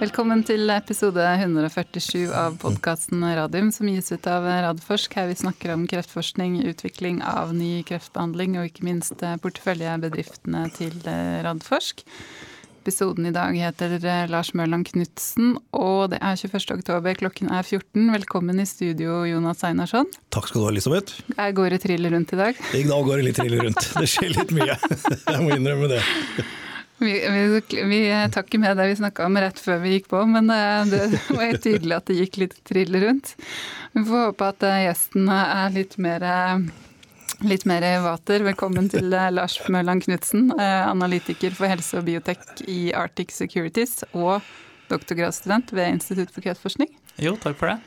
Velkommen til episode 147 av podkasten Radium, som gis ut av Radforsk. Her vi snakker om kreftforskning, utvikling av ny kreftbehandling og ikke minst porteføljebedriftene til Radforsk. Episoden i dag heter Lars Mørland Knutsen, og det er 21. oktober, klokken er 14. Velkommen i studio, Jonas Einarsson. Takk skal du ha, Elisabeth. Jeg går det trill rundt i dag? I dag går det litt trill rundt. Det skjer litt mye. Jeg må innrømme det. Vi, vi, vi tar ikke med det vi snakka om rett før vi gikk på, men eh, det, var helt tydelig at det gikk litt trill rundt. Vi får håpe at eh, gjesten er litt mer eh, Litt mer vater. Velkommen til Lars Mørland Knutsen, analytiker for helse og biotek i Arctic Securities og doktorgradsstudent ved Institutt for kreftforskning. Jo, takk for det.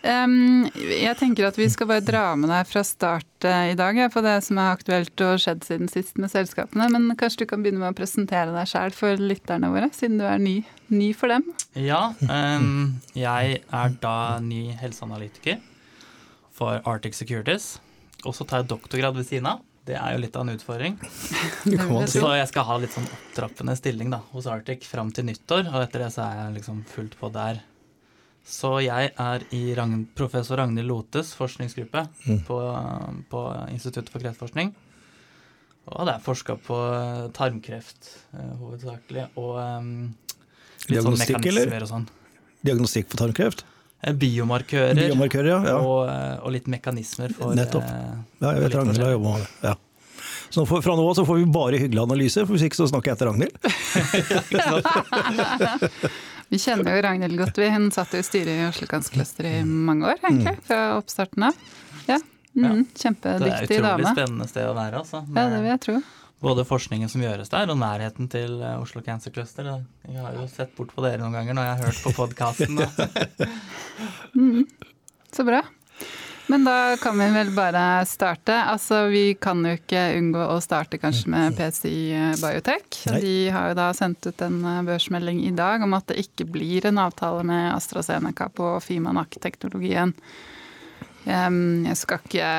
Um, jeg tenker at vi skal bare dra med deg fra start uh, i dag på det som er aktuelt og skjedd siden sist med selskapene. Men kanskje du kan begynne med å presentere deg sjæl for lytterne våre, siden du er ny, ny for dem? Ja, um, jeg er da ny helseanalytiker for Arctic Securities. Og så tar jeg doktorgrad ved siden av. Det er jo litt av en utfordring. så jeg skal ha litt sånn opptrappende stilling da, hos Arctic fram til nyttår, og etter det så er jeg liksom fullt på der. Så jeg er i Ragn professor Ragnhild Lotes forskningsgruppe mm. på, på, Instituttet for kreftforskning. Og det er forska på tarmkreft uh, hovedsakelig, og um, litt sånn mekanismer og sånn. Diagnostikk for tarmkreft? Biomarkører, Biomarkører ja, ja. Og, og, litt mekanismer for Nettopp. Ja, jeg vet Ragnhild har jobba med det. Ja. Så fra nå av så får vi bare hyggelige analyser, for hvis ikke så snakker jeg etter Ragnhild. vi kjenner jo Ragnhild godt, vi. Hun satt i styret i Oslo Cancer i mange år, egentlig. Mm. Fra oppstarten av. Ja. Mm, kjempedyktig dame. Det er utrolig spennende sted å være, altså. Ja, det vil jeg tro både forskningen som gjøres der, og nærheten til eh, Oslo Cancer Cluster. Jeg har jo sett bort på dere noen ganger når jeg har hørt på podkasten. mm, så bra. Men da kan vi vel bare starte. Altså, vi kan jo ikke unngå å starte kanskje med PCI Biotech. De har jo da sendt ut en eh, børsmelding i dag om at det ikke blir en avtale med AstraZeneca på Fimanak-teknologien. Jeg skal ikke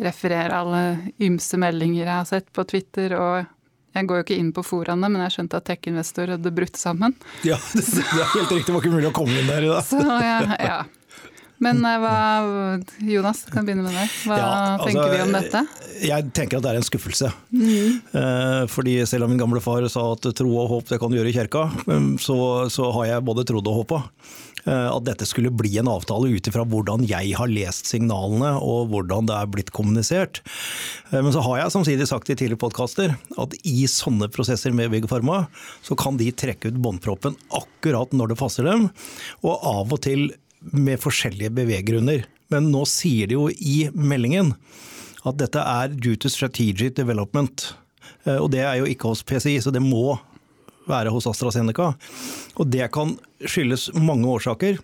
referere alle ymse meldinger jeg har sett på Twitter. og jeg går jo ikke inn på foraene, men jeg skjønte at tech-investor hadde brutt sammen. Ja, det, er helt riktig. Det var ikke mulig å komme inn der i dag. Så, ja, ja. Men eh, hva, Jonas, kan begynne med deg. Hva ja, altså, tenker vi om dette? Jeg tenker at det er en skuffelse. Mm. Eh, fordi selv om min gamle far sa at tro og håp det kan du gjøre i kirka, så, så har jeg både trodd og håpa. Eh, at dette skulle bli en avtale ut ifra hvordan jeg har lest signalene og hvordan det er blitt kommunisert. Men så har jeg samtidig sagt i tidligere podkaster at i sånne prosesser med Big Pharma, så kan de trekke ut båndproppen akkurat når det passer dem. Og av og til med forskjellige beveggrunner. Men nå sier de jo i meldingen at dette er due to strategic development. Eh, og det er jo ikke hos PCI, så det må være hos AstraZeneca. Og det kan skyldes mange årsaker.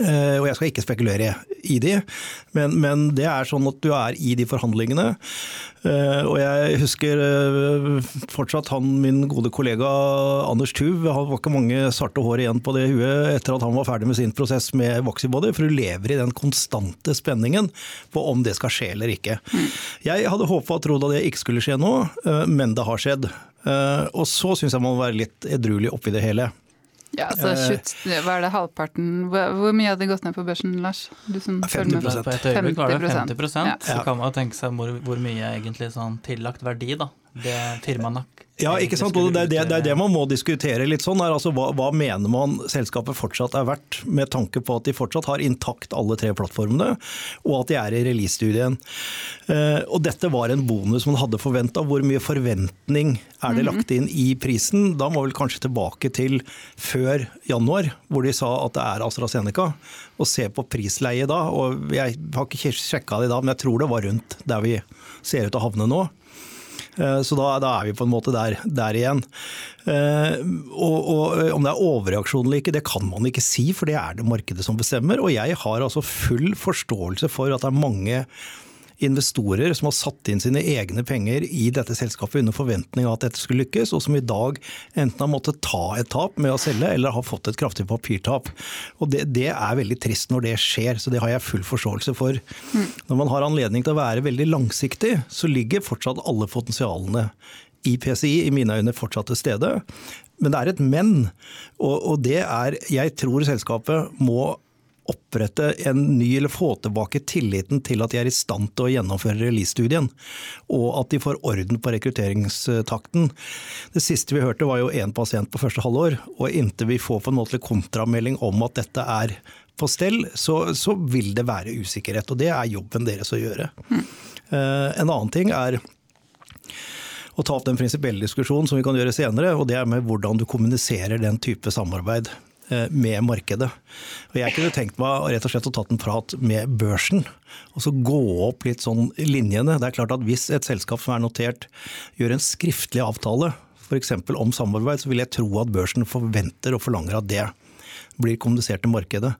Eh, og jeg skal ikke spekulere i de, men, men, det er sånn at du er i de forhandlingene. Eh, og jeg husker eh, fortsatt han min gode kollega Anders Tuv. Han var ikke mange svarte hår igjen på det huet etter at han var ferdig med sin prosess med Voxybody, for du lever i den konstante spenningen på om det skal skje eller ikke. Jeg hadde håpa og trodd at det ikke skulle skje nå, men det har skjedd. Og så syns jeg man må være litt edruelig oppi det hele. Ja, altså slutt, Hva er det halvparten? Hvor mye hadde gått ned på børsen, Lars? Du som 50 På et øyeblikk var det 50 ja. Så kan man jo tenke seg hvor, hvor mye egentlig sånn tillagt verdi da, det firmaet ja, ikke sant. Og det, er det, det, man må diskutere litt sånn. Er altså, hva, hva, mener man selskapet fortsatt er verdt, med tanke på at de fortsatt har intakt alle tre plattformene, og at de er i release-studien. Uh, og dette var en bonus man hadde forventa. Hvor mye forventning er det mhm. lagt inn i prisen? Da må vi kanskje tilbake til før januar, hvor de sa at det er AstraZeneca. Og se på prisleie da. og Jeg har ikke sjekka det i dag, men jeg tror det var rundt der vi ser ut til å havne nå. Eh, så da, da, er vi på en måte der, der igjen. Eh, og, og, eh, Om det er overreaksjon eller ikke, det kan man ikke si, for det er det markedet som bestemmer. Og jeg har altså full forståelse for at det er mange investorer som har satt inn sine egne penger i dette selskapet under forventning av at dette skulle lykkes, og som i dag enten har måttet ta et tap med å selge, eller har fått et kraftig papirtap. Og det, det er veldig trist når det skjer, så det har jeg full forståelse for. Når man har anledning til å være veldig langsiktig, så ligger fortsatt alle potensialene i PCI i mine øyne fortsatt til stede. Men det er et men, og, og det er Jeg tror selskapet må opprette en ny, eller få tilbake tilliten til at de er i stand til å gjennomføre release-studien. Og at de får orden på rekrutteringstakten. Det siste vi hørte var jo én pasient på første halvår. Og inntil vi får på en måte kontramelding om at dette er på stell, så, så vil det være usikkerhet. Og det er jobben deres å gjøre. Mm. En annen ting er å ta opp den prinsipielle diskusjonen som vi kan gjøre senere, og det er med hvordan du kommuniserer den type samarbeid med markedet. Og jeg kunne tenkt meg rett og slett å tatt en prat med børsen, og så gå opp litt sånn linjene. Det er klart at Hvis et selskap som er notert gjør en skriftlig avtale f.eks. om samarbeid, så vil jeg tro at børsen forventer og forlanger at det blir kommunisert til markedet.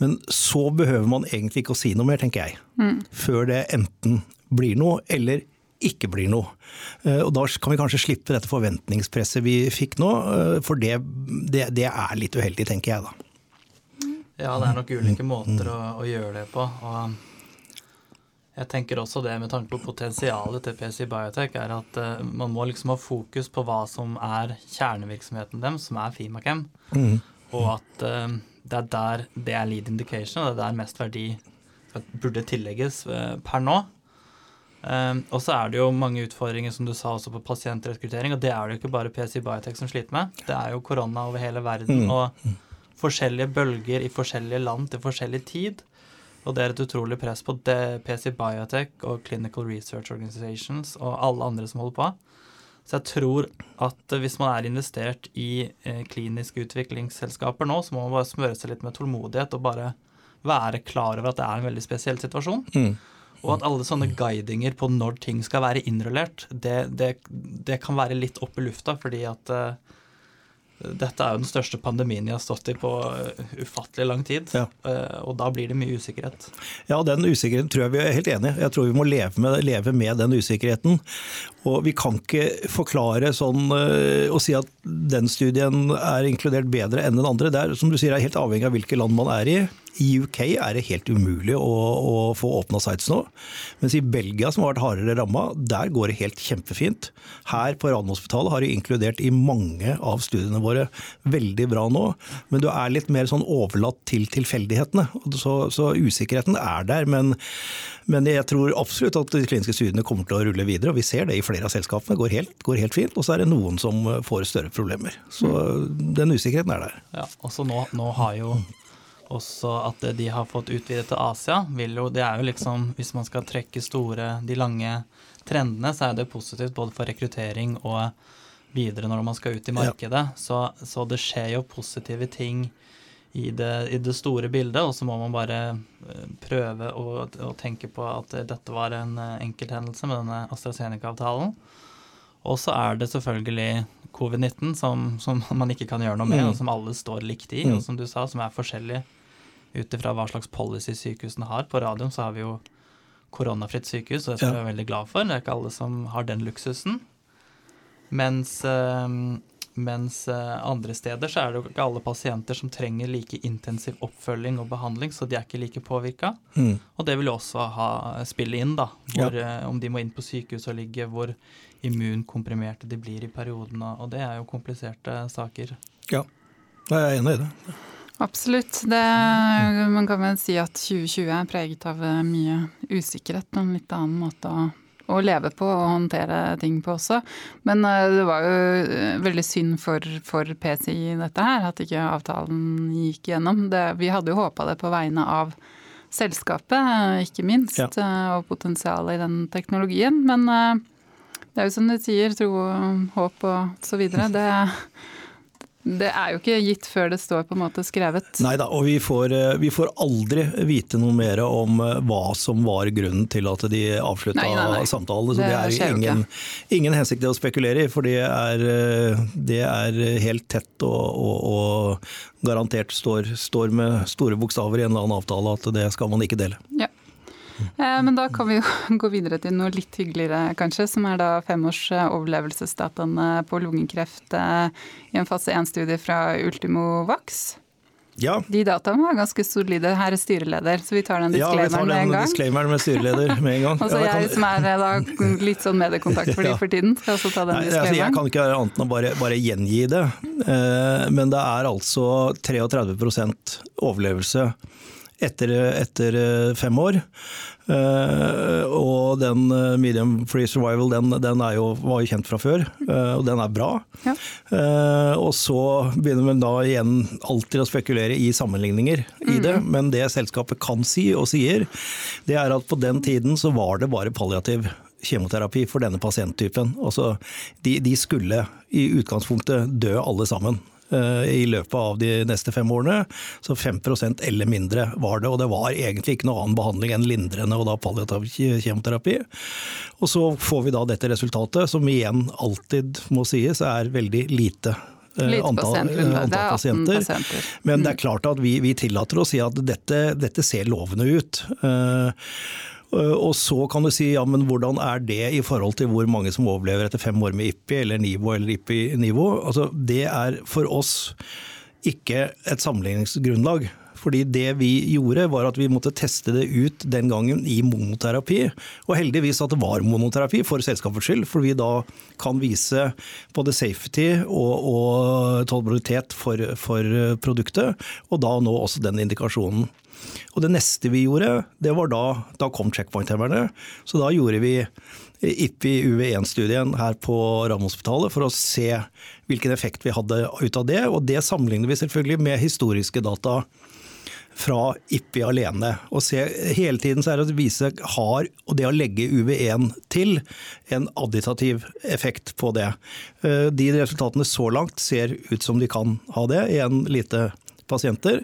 Men så behøver man egentlig ikke å si noe mer, tenker jeg. Mm. Før det enten blir noe eller ikke blir noe. Eh, og Da kan vi kanskje slippe dette forventningspresset vi fikk nå, eh, for det, det, det er litt uheldig, tenker jeg da. Ja, det er nok ulike måter å, å gjøre det på. og jeg tenker også det med tanke på potensialet til PC Biotech, er at uh, man må liksom ha fokus på hva som er kjernevirksomheten dem, som er Fimakem. Mm. Og at det er der det er lead indication, og det er der mest verdi burde tillegges per nå. Um, og så er det jo mange utfordringer som du sa også på pasientrekruttering, og det er det jo ikke bare PC Biotech som sliter med. Det er jo korona over hele verden mm. og forskjellige bølger i forskjellige land til forskjellig tid. Og det er et utrolig press på det, PC Biotech og Clinical Research Organizations og alle andre som holder på. Så jeg tror at hvis man er investert i eh, kliniske utviklingsselskaper nå, så må man bare smøre seg litt med tålmodighet og bare være klar over at det er en veldig spesiell situasjon. Mm. Og at alle sånne guidinger på når ting skal være innrullert, det, det, det kan være litt opp i lufta, fordi at uh, dette er jo den største pandemien jeg har stått i på uh, ufattelig lang tid. Ja. Uh, og da blir det mye usikkerhet. Ja, den usikkerheten tror jeg vi er helt enige Jeg tror vi må leve med, leve med den usikkerheten. Og vi kan ikke forklare sånn og si at den studien er inkludert bedre enn den andre. Det er som du sier, er helt avhengig av hvilke land man er i. I UK er det helt umulig å, å få åpna sites nå. Mens i Belgia, som har vært hardere ramma, der går det helt kjempefint. Her på Radiumhospitalet har de inkludert i mange av studiene våre veldig bra nå. Men du er litt mer sånn overlatt til tilfeldighetene. Så, så usikkerheten er der. Men, men, jeg tror absolutt at de kliniske studiene kommer til å rulle videre. og Vi ser det i flere av selskapene. Går helt, går helt fint. Og så er det noen som får større problemer. Så den usikkerheten er der. Ja, også nå, nå har jo også at de har fått utvidet til Asia, vil jo Det er jo liksom Hvis man skal trekke store, de lange trendene, så er det positivt både for rekruttering og videre når man skal ut i markedet. Ja. Så, så, det skjer jo positive ting i det, i det store bildet, og så må man bare eh, prøve å, å, tenke på at dette var en eh, enkelthendelse med denne AstraZeneca-avtalen. Og så er det selvfølgelig covid-19 som, som, man ikke kan gjøre noe med, mm. og som alle står likt i, mm. og som du sa, som er forskjellig ut ifra hva slags policy sykehusene har. På radioen så har vi jo koronafritt sykehus, og det skal vi være veldig glad for. Det er ikke alle som har den luksusen. Mens, øh, mens øh, andre steder så er det jo ikke alle pasienter som trenger like intensiv oppfølging og behandling, så de er ikke like påvirka. Mm. Og det vil jo også ha, spille inn, da. Hvor, ja. øh, om de må inn på sykehus og ligge, hvor immunkomprimerte de blir i perioden. Og det er jo kompliserte saker. Ja, jeg er enig i det. Absolutt. Det, man kan vel si at 2020 er preget av eh, mye usikkerhet og en litt annen måte å, å, leve på og håndtere ting på også. Men eh, det var jo eh, veldig synd for, for PCI dette her, at ikke avtalen gikk gjennom. Det, vi hadde jo håpa det på vegne av selskapet, ikke minst, ja. og potensialet i den teknologien. Men det er jo som du sier, tro, håp og så videre. Det det er jo ikke gitt før det står på en måte skrevet. Nei da, og vi får, eh, vi får, aldri vite noe mer om eh, hva som var grunnen til at de avslutta samtalen. Så det, det er ingen, ingen hensikt til å spekulere i, for det er, eh, det er helt tett og, og, og garantert står, står, med store bokstaver i en eller annen avtale at det skal man ikke dele. Ja. Eh, men da kan vi jo gå videre til noe litt hyggeligere, kanskje. Som er da femårs eh, overlevelsesdataene på lungekreft eh, i en fase 1-studie fra Ultimo Vax. Ja. De dataene var ganske solide. Her er styreleder, så vi tar den Ja, vi tar disclaimeren med en den gang. disclaimeren med styreleder med en gang. Og så Ja, jeg som er da, litt sånn mediekontakt for de for tiden, skal også ta den Nei, altså, jeg kan ikke gjøre annet enn å bare, bare gjengi det. Eh, men det er altså 33% overlevelse etter, etter eh, fem år. Eh, og den eh, medium free survival den, den er jo, var jo kjent fra før, og den er bra. Ja. Og så begynner man da igjen alltid å spekulere i sammenligninger i det. Men det selskapet kan si og sier, det er at på den tiden så var det bare palliativ kjemoterapi for denne pasienttypen. Altså, de, de skulle i utgangspunktet dø alle sammen i løpet av de neste fem årene. Så 5% eller mindre var det, og det var egentlig ikke noe annen behandling enn lindrende og da palliativ kjemoterapi. Og så får vi da dette resultatet, som igjen alltid må sies er veldig lite. eh, Lite antall, eh. Det antall er 18 pasienter. pasienter. Men det er klart at vi, vi tillater å si at dette, dette ser lovende ut. Eh, og så kan du si ja, men hvordan er det i forhold til hvor mange som overlever etter fem år med IPI eller NIVO eller IPI-nivå? Altså, det er for oss ikke et sammenligningsgrunnlag. Fordi det vi gjorde var at vi måtte teste det ut den gangen i monoterapi. Og heldigvis at det var monoterapi for selskapets skyld, for vi da kan vise både safety og, og tolerabilitet for, for produktet, og da nå også den indikasjonen. Og det neste vi gjorde, det var da, da kom checkpoint-hemmerne. Så da gjorde vi IPI-UV1-studien her på Radiumhospitalet for å se hvilken effekt vi hadde ut av det. Og det sammenligner vi selvfølgelig med historiske data fra IPI alene. Og se, hele tiden så er det å vise har og det å legge UV1 til en additativ effekt på det. Eh, De resultatene så langt ser ut som de kan ha det i en lite pasienter.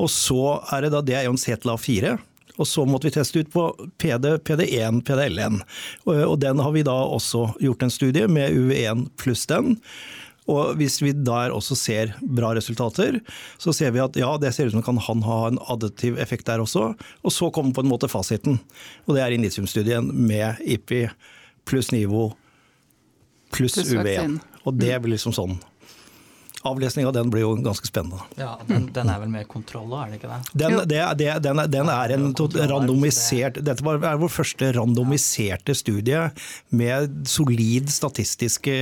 Og så er det da, det er jo en CTLA 4. Og så måtte vi teste ut på PD, PD1, PDL1. Og, og den har vi da også gjort en studie med UV1 pluss den. Og hvis vi der også ser bra resultater, så ser vi at ja, det ser ut som kan han ha en additiv effekt der også. Og så kommer på en måte fasiten. Og det er initiumstudien med IPI pluss NIVO pluss Pluss UV1. Og det blir liksom sånn Avlesning av den blir jo ganske spennende. Ja, den, den er vel med kontroll òg, er det ikke det? Den, det, det, den, er, den er en randomisert Dette var, er vår første randomiserte studie med solid statistiske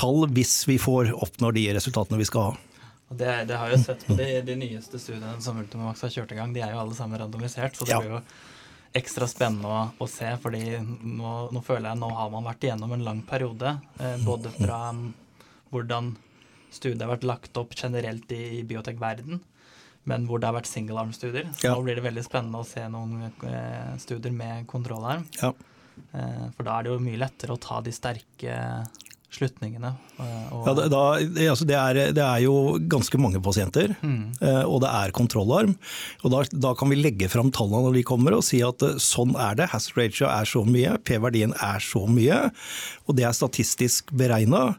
tall, hvis vi får oppnår de resultatene vi skal ha. Og det, det har jeg jo sett på de, de nyeste studiene som Ultimax har kjørt i gang. De er jo alle sammen randomisert, så det Ja. blir jo ekstra spennende å, å se. fordi nå, nå føler jeg nå har man vært igjennom en lang periode. Eh, både fra mm, hvordan studiet har vært lagt opp generelt i, biotekverden, men hvor det har vært single arm-studier. Så Ja. nå blir det veldig spennende å se noen eh, studier med kontrollarm. Ja. Eh, for da er det jo mye lettere å ta de sterke slutningene. eh, Ja, da, det, altså det, er, det er jo ganske mange pasienter, Mm. eh, og det er kontrollarm. Og da, da kan vi legge fram tallene når de kommer og si at eh, sånn er det. Hazard ratio er så mye, P-verdien er så mye. Og det er statistisk beregna.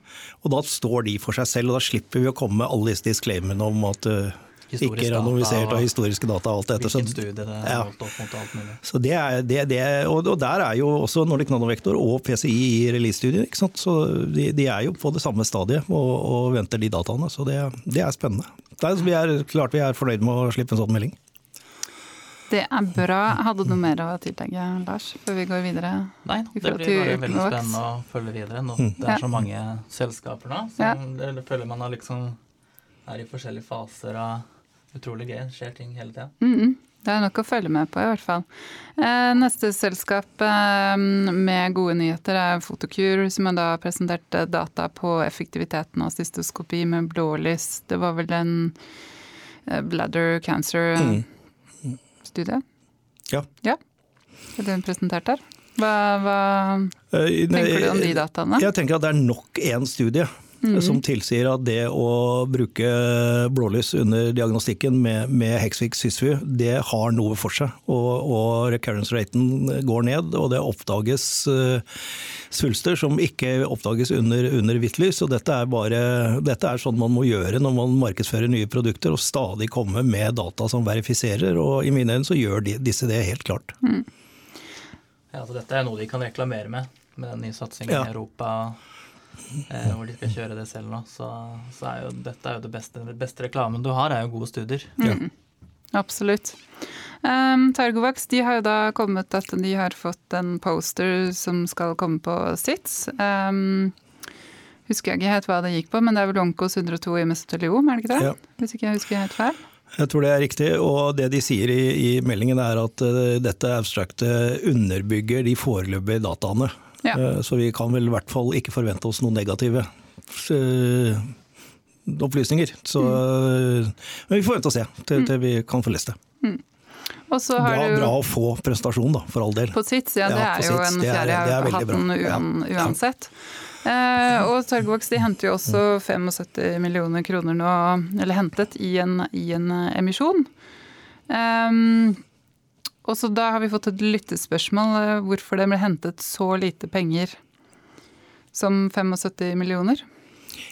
Da står de for seg selv, og da slipper vi å komme med alle disse disclaimerne om at ikke randomisert og historiske data og alt dette. Så, studie det er Ja. holdt opp mot og alt mulig. så det er, det, det, og, og der er jo også Nordic Nanovektor og PCI i release-studien. ikke sant? Så de, de er jo på det samme stadiet og, og venter de dataene. Så det, det er spennende. Det er, vi er, klart vi er fornøyd med å slippe en sånn melding. Det er bra. Hadde du noe mer å tillegge, Lars, før vi går videre? Nei, det blir bare veldig spennende å følge videre. Nå, Mm. det er så mange selskaper nå Ja. Det føler man har liksom er i forskjellige faser av utrolig gøy. Skjer ting hele tida. Mhm. Det er nok å følge med på, i hvert fall. Eh, neste selskap eh, med gode nyheter er Fotokur, som har da presentert eh, data på effektiviteten av cystoskopi med blålys. Det var vel en bladder cancer-studie? Mm. Ja. ja. Er den presentert der? Hva, hva tenker du om de dataene? Jeg tenker at det er nok én studie Mhm. som tilsier at det å bruke blålys under diagnostikken med, med Hexvik Sysvu, det har noe for seg. Og, og recurrence-raten går ned, og det oppdages uh, svulster som ikke oppdages under, under hvitt lys. Og dette er, bare, dette er sånn man må gjøre når man markedsfører nye produkter, og stadig komme med data som verifiserer. Og i mine øyne så gjør de, disse det helt klart. Ja, altså dette er noe de kan reklamere med, med den nye satsingen Ja. i Europa. Eh, hvor de skal kjøre det selv nå. Så, så er jo dette er jo det beste, det beste reklamen du har, er jo gode studier. Mm. Absolutt. Um, Targovax de har jo da kommet at de har fått en poster som skal komme på SITS. Um, husker jeg ikke helt hva det gikk på, men det er vel Onkos 102 i mesoteliom, er det ikke det? Ja. Hvis ikke jeg husker helt feil. Jeg tror det er riktig, og det de sier i, i meldingen er at uh, dette abstrakte underbygger de foreløpige dataene. Ja. Uh, så vi kan vel i hvert fall ikke forvente oss noen negative uh, opplysninger. Så mm. Men vi får vente og se til, mm. til vi kan få lest det. Mm. Bra, du, bra, å få prestasjon, da, for all del. På sitt, ja. Det ja, er jo en fjerde jeg har hatt den uansett. Ja. Eh, og Targovax de henter jo også 75 millioner kroner nå, eller hentet, i en, i en eh, emisjon. Um, og så da har vi fått et lyttespørsmål eh, hvorfor det ble hentet så lite penger som 75 millioner.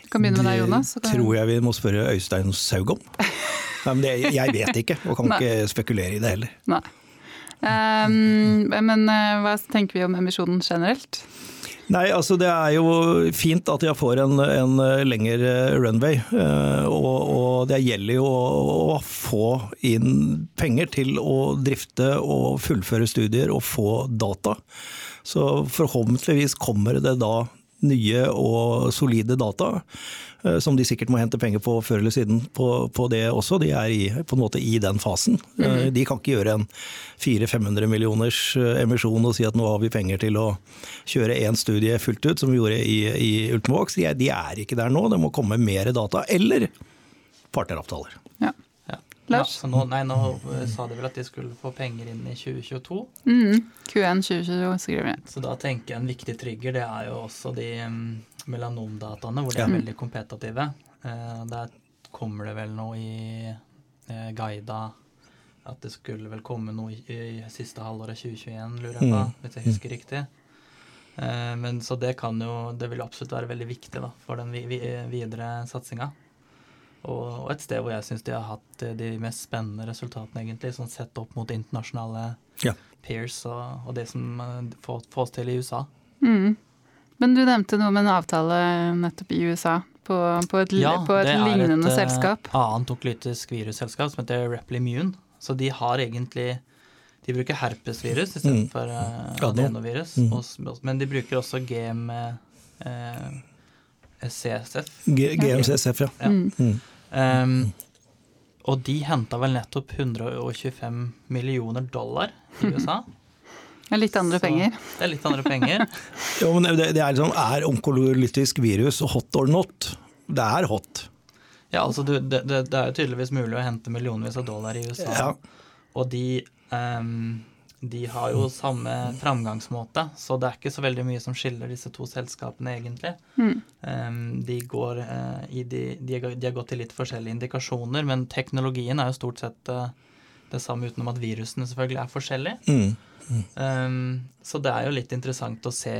Du kan begynne med deg, Jonas. Det tror jeg vi må spørre Øystein Saug om. Nei, men det, jeg vet ikke, og kan ikke spekulere i det heller. Nei. Um, men hva tenker vi om emisjonen generelt? Nei, altså Det er jo fint at jeg får en, en lengre runway. Eh, og, og, det gjelder jo å, få inn penger til å drifte og fullføre studier og få data. Så forhåpentligvis kommer det da nye og solide data. Eh, som de sikkert må hente penger på før eller siden på, på det også. De er i, på en måte i den fasen. Mm. De kan ikke gjøre en 400-500 millioners eh, emisjon og si at nå har vi penger til å kjøre én studie fullt ut, som vi gjorde i, i Ultimovax. De, de, er ikke der nå. Det må komme mer data. Eller partneravtaler. Ja. Lars? Ja, nå, nei, nå sa de vel at de skulle få penger inn i 2022. Mm, Q1 2022, skriver jeg. Så da tenker jeg en viktig trigger det er jo også de um, melanomdataene, hvor de er veldig kompetative. Eh, der kommer det vel noe i eh, guida at det skulle vel komme noe i, siste halvåret 2021, lurer jeg på, mm. hvis jeg husker riktig. Eh, men Så det kan jo Det vil absolutt være veldig viktig da, for den vi, vi, videre satsinga. Og, og, et sted hvor jeg syns de har hatt de mest spennende resultatene, egentlig, sånn sett opp mot internasjonale ja. peers og, og, det som fås til i USA. Mm. Men du nevnte noe med en avtale nettopp i USA på, på et, ja, på et lignende et, selskap? Ja, det er et annet oklytisk virusselskap som heter Replimune. Så de har egentlig De bruker herpesvirus istedenfor mm. uh, adenovirus. Mm. Men de bruker også GM uh, CSF. GMCSF, ja. ja. Mm. Um, og de henta vel nettopp 125 millioner dollar i USA. Det er litt andre så, penger. Det er litt andre penger. jo, men det, det er, liksom, er onkolytisk virus hot or not? Det er hot. Ja, altså du, det, det, er jo tydeligvis mulig å hente millionvis av dollar i USA. Ja. Og de, um, de har jo samme framgangsmåte, så det er ikke så veldig mye som skiller disse to selskapene, egentlig. Mm. Um, de, går, uh, i de, de, har gått i litt forskjellige indikasjoner, men teknologien er jo stort sett uh, det samme utenom at virusene selvfølgelig er forskjellige. Mm. Um, så det er jo litt interessant å se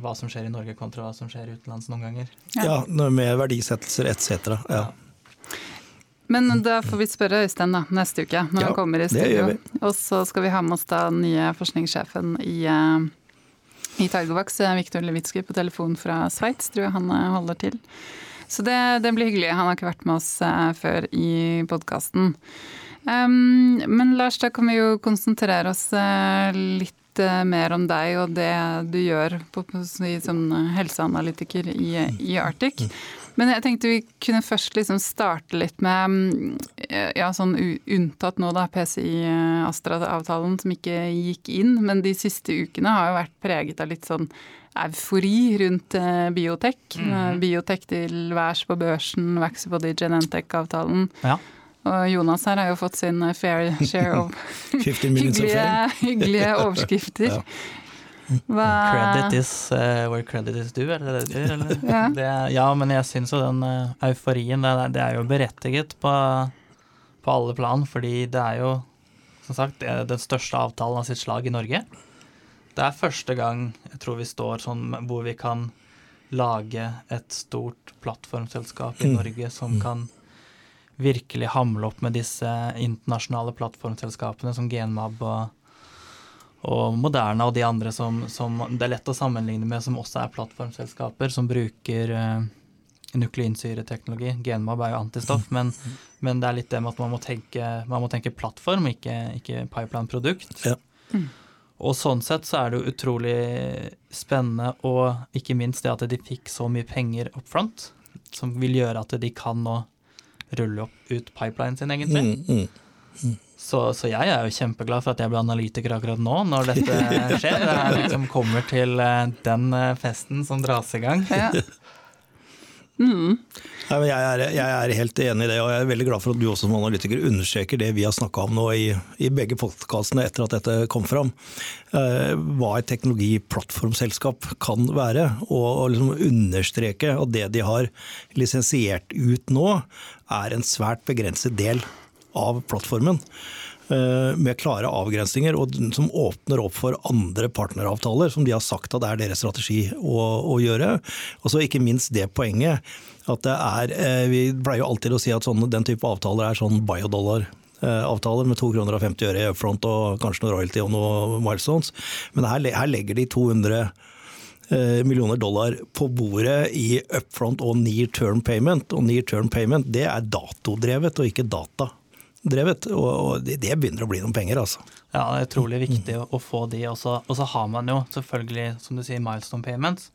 hva som skjer i Norge kontra hva som skjer utenlands noen ganger. Ja, ja med verdisettelser etc. Ja. Men da får vi spørre Øystein da, neste uke når ja, han kommer i studio. Og så skal vi ha med oss da nye forskningssjefen i, uh, i Targovax, Viktor Levitsky, på telefon fra Sveits, tror jeg han eh, holder til. Så det, det, blir hyggelig. Han har ikke vært med oss før i podkasten. Um, men Lars, da kan vi jo konsentrere oss litt mer om deg og det du gjør på, på, som helseanalytiker i, i, Arctic. Mm. Men jeg tenkte vi kunne først liksom starte litt med ja, sånn unntatt nå da, PCI-Astra-avtalen som ikke gikk inn, men de siste ukene har jo vært preget av litt sånn eufori rundt uh, biotek. Mm -hmm. Biotek til værs på børsen, Vaxibody Genentech-avtalen. Ja. Og Jonas her har jo fått sin fair share of hyggelige, hyggelige, overskrifter. Hva... Credit is uh, where credit is due, er det det betyr? ja. Det, ja, men jeg syns jo den uh, euforien, det, det, er jo berettiget på, på, alle plan. Fordi det er jo, som sagt, det er den største avtalen av sitt slag i Norge. Det er første gang jeg tror vi står sånn hvor vi kan lage et stort plattformselskap i mm. Norge som mm. kan virkelig hamle opp med disse internasjonale plattformselskapene som Genmab og, og Moderna og de andre som, som, det er lett å sammenligne med, som også er plattformselskaper som bruker uh, nukleinsyreteknologi. Genmab er jo antistoff, men, men, det er litt det med at man må tenke, man må tenke plattform, ikke, ikke pipeline-produkt. Ja. Og sånn sett så er det jo utrolig spennende, og ikke minst det at de fikk så mye penger up front, som vil gjøre at de kan nå rulle opp ut pipelinen sin, egentlig. Mm, mm, mm. Så, så, jeg er jo kjempeglad for at jeg ble analytiker akkurat nå, når dette skjer. Jeg liksom kommer til eh, den eh, festen som dras i gang. Ja. Mm. jeg, er, jeg, er, helt enig i det, og jeg er veldig glad for at du også som analytiker understreker det vi har snakka om nå i, i begge podkastene etter at dette kom fram. Eh, hva et teknologiplattformselskap kan være, og, og liksom understreke at det de har lisensiert ut nå, er en svært begrenset del av plattformen. Eh, med klare avgrensninger, og som åpner opp for andre partneravtaler, som de har sagt at det er deres strategi å, å gjøre. Og så ikke minst det poenget at det er eh, Vi pleier jo alltid å si at sånne, den type avtaler er sånn biodollar avtaler med 2 kroner og 50 øre i upfront og kanskje noe royalty og noe milestones. Men her, her legger de 200 eh, millioner dollar på bordet i upfront og near term payment. Og near term payment det er datodrevet og ikke data drevet. Og, det, det, begynner å bli noen penger, altså. Ja, det er utrolig viktig å, å få de. Og så, og så, har man jo selvfølgelig, som du sier, milestone payments.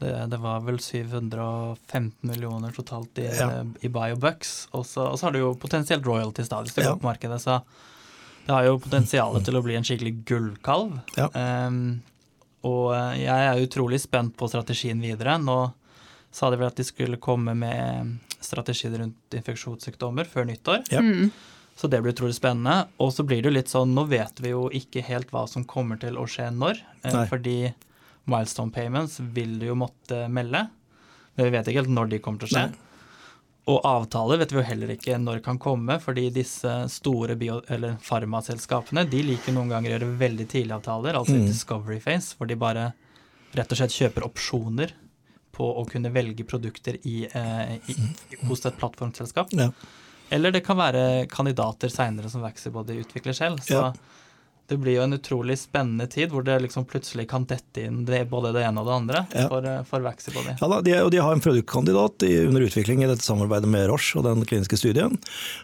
Det, det var vel 715 millioner totalt i, ja. i biobucks. Og så, og så har du jo potensielt royalties da, hvis det går på markedet. Så det har jo potensial til å bli en skikkelig gullkalv. Ja. Um, og jeg er utrolig spent på strategien videre. Nå sa de vel at de skulle komme med strategier rundt infeksjonssykdommer før nyttår. Ja. Mm. Så det blir utrolig spennende. Og så blir det jo litt sånn, nå vet vi jo ikke helt hva som kommer til å skje når. Eh, Nei. Fordi milestone payments vil du jo måtte melde. Men vi vet ikke helt når de kommer til å skje. Nei. Og avtaler vet vi jo heller ikke når kan komme, fordi disse store bio, eller farmaselskapene de liker noen ganger å gjøre veldig tidlige avtaler, altså mm. i discovery phase, hvor de bare rett og slett kjøper opsjoner på å kunne velge produkter i, eh, i, hos et plattformselskap. Ja. Eller det kan være kandidater seinere som Vaxibody utvikler selv. Så ja. Det blir jo en utrolig spennende tid hvor det liksom plutselig kan dette inn det, både det ene og det andre ja. for, eh, for Vaxibody. Ja, da, de, og de har en produktkandidat under utvikling i dette samarbeidet med Roche og den kliniske studien.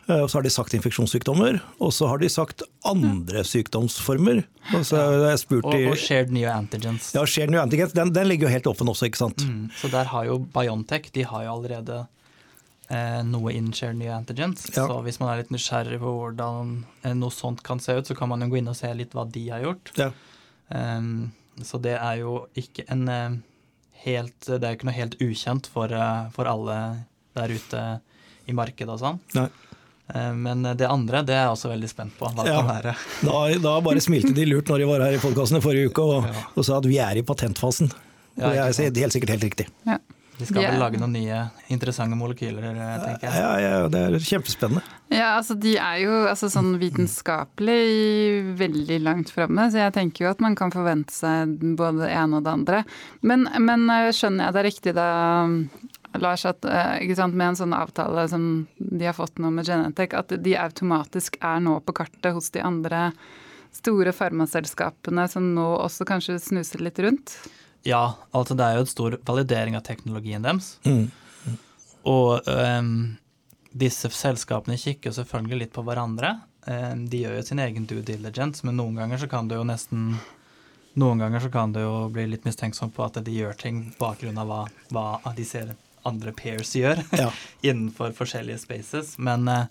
Eh, og så har de sagt infeksjonssykdommer, og så har de sagt andre sykdomsformer. Og, så og, og shared new antigens. Ja, shared new antigens, den, den ligger jo helt åpen også, ikke sant. Mm, så der har jo Biontech de har jo allerede eh, noe in nye antigens. Ja. Så hvis man er litt nysgjerrig på hvordan eh, noe sånt kan se ut, så kan man jo gå inn og se litt hva de har gjort. Ja. Um, så det er jo ikke en uh, helt Det er jo ikke noe helt ukjent for, uh, for alle der ute i markedet og sånn. Nei. Eh, men det andre det er jeg også veldig spent på. hva det ja, kan være. Da, da, bare smilte de lurt når de var her i podkasten i forrige uke og, ja. og, sa at vi er i patentfasen. Ja, det er helt sikkert helt riktig. Ja. De skal vel lage noen nye interessante molekyler, eh, tenker jeg. Ja, ja, det er kjempespennende. Ja, altså De er jo altså, sånn vitenskapelig veldig langt framme, så jeg tenker jo at man kan forvente seg både det ene og det andre. Men, men eh, skjønner jeg det riktig da, Lars, at eh, sant, med en sånn avtale som de har fått nå med Genentech, at de automatisk er nå på kartet hos de andre store farmaselskapene som nå også kanskje snuser litt rundt? Ja, altså det er jo en stor validering av teknologien deres. Mm. Mm. Og um, disse selskapene kikker selvfølgelig litt på hverandre. Um, de gjør jo sin egen due diligence, men noen ganger så kan du jo nesten noen ganger så kan du jo bli litt mistenksom på at de gjør ting på bakgrunn av hva, hva de ser andre pairs gjør ja. innenfor forskjellige spaces. Men, eh,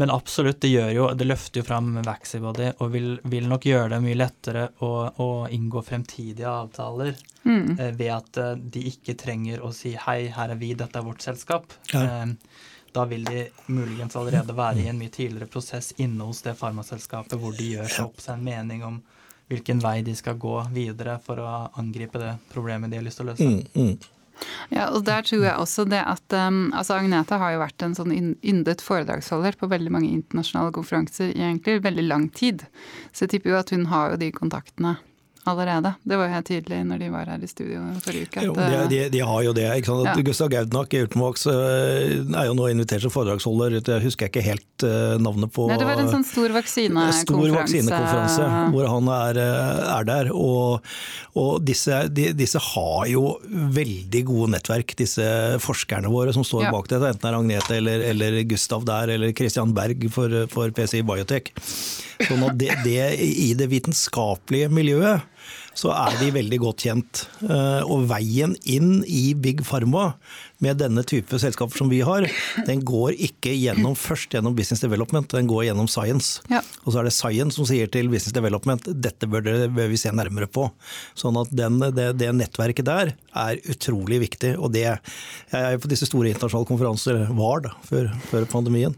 men, absolutt, det gjør jo Det løfter jo fram Vaxibody og vil, vil nok gjøre det mye lettere å, å inngå fremtidige avtaler mm. eh, ved at eh, de ikke trenger å si 'hei, her er vi, dette er vårt selskap'. Ja. Eh, da vil de muligens allerede være i en mye tidligere prosess inne hos det farmaselskapet hvor de gjør seg opp seg en mening om hvilken vei de skal gå videre for å angripe det problemet de har lyst til å løse. Mm, mm. Ja, og der tror jeg også det at um, altså Agnete har jo vært en sånn yndet foredragsholder på veldig mange internasjonale konferanser i egentlig veldig lang tid. Så jeg tipper jo at hun har jo de kontaktene allerede. Det var jo helt tydelig når de var her i studio forrige uke. Jo, de, de, de, har jo det. ikke sant? Ja. Gustav Gaudnak i Ultimax eh, er jo nå invitert som foredragsholder. Jeg husker ikke helt eh, navnet på Nei, Det var en sånn stor vaksinekonferanse. Stor vaksinekonferanse hvor han er, eh, er der. Og, og disse, de, disse, har jo veldig gode nettverk, disse forskerne våre som står ja. bak dette. Enten det er Agnete eller, eller, Gustav der, eller Christian Berg for, for PCI Biotech. Sånn at det, det i det vitenskapelige miljøet så er de veldig godt kjent. Eh, og veien inn i Big Pharma med denne type selskaper som vi har, den går ikke gjennom, først gjennom business development, den går gjennom science. Ja. Og så er det science som sier til business development dette bør, det, bør vi se nærmere på. Sånn at den, det, det, nettverket der er utrolig viktig. Og det Jeg er på disse store internasjonale konferanser, var da, før, før pandemien,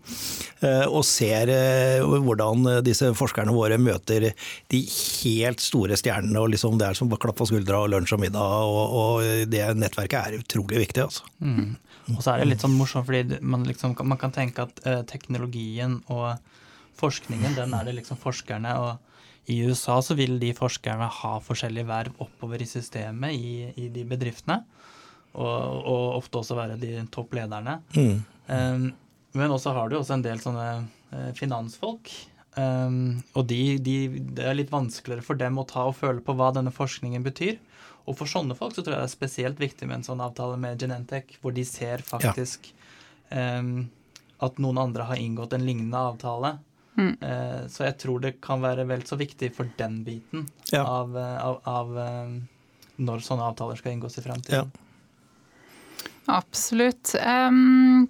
eh, og ser eh, hvordan disse forskerne våre møter de helt store stjernene. og liksom Det er som klapp på skuldra og lunsj og middag. Og, og det nettverket er utrolig viktig. altså. Mm. Mm. Og så er det litt sånn morsomt, fordi man, liksom, man kan tenke at uh, teknologien og forskningen, den er det liksom forskerne. Og i USA så vil de forskerne ha forskjellige verv oppover i systemet i, i de bedriftene. Og, og, ofte også være de topplederne. Mm. Um, men også har du også en del sånne uh, finansfolk. Um, og de, de, det er litt vanskeligere for dem å ta og føle på hva denne forskningen betyr. Og for sånne folk så tror jeg det er spesielt viktig med en sånn avtale med Genentech, hvor de ser faktisk ja. um, at noen andre har inngått en lignende avtale. Mm. Uh, så jeg tror det kan være vel så viktig for den biten ja. av, eh, av, av um, når sånne avtaler skal inngås i fremtiden. Ja. Absolutt. Um,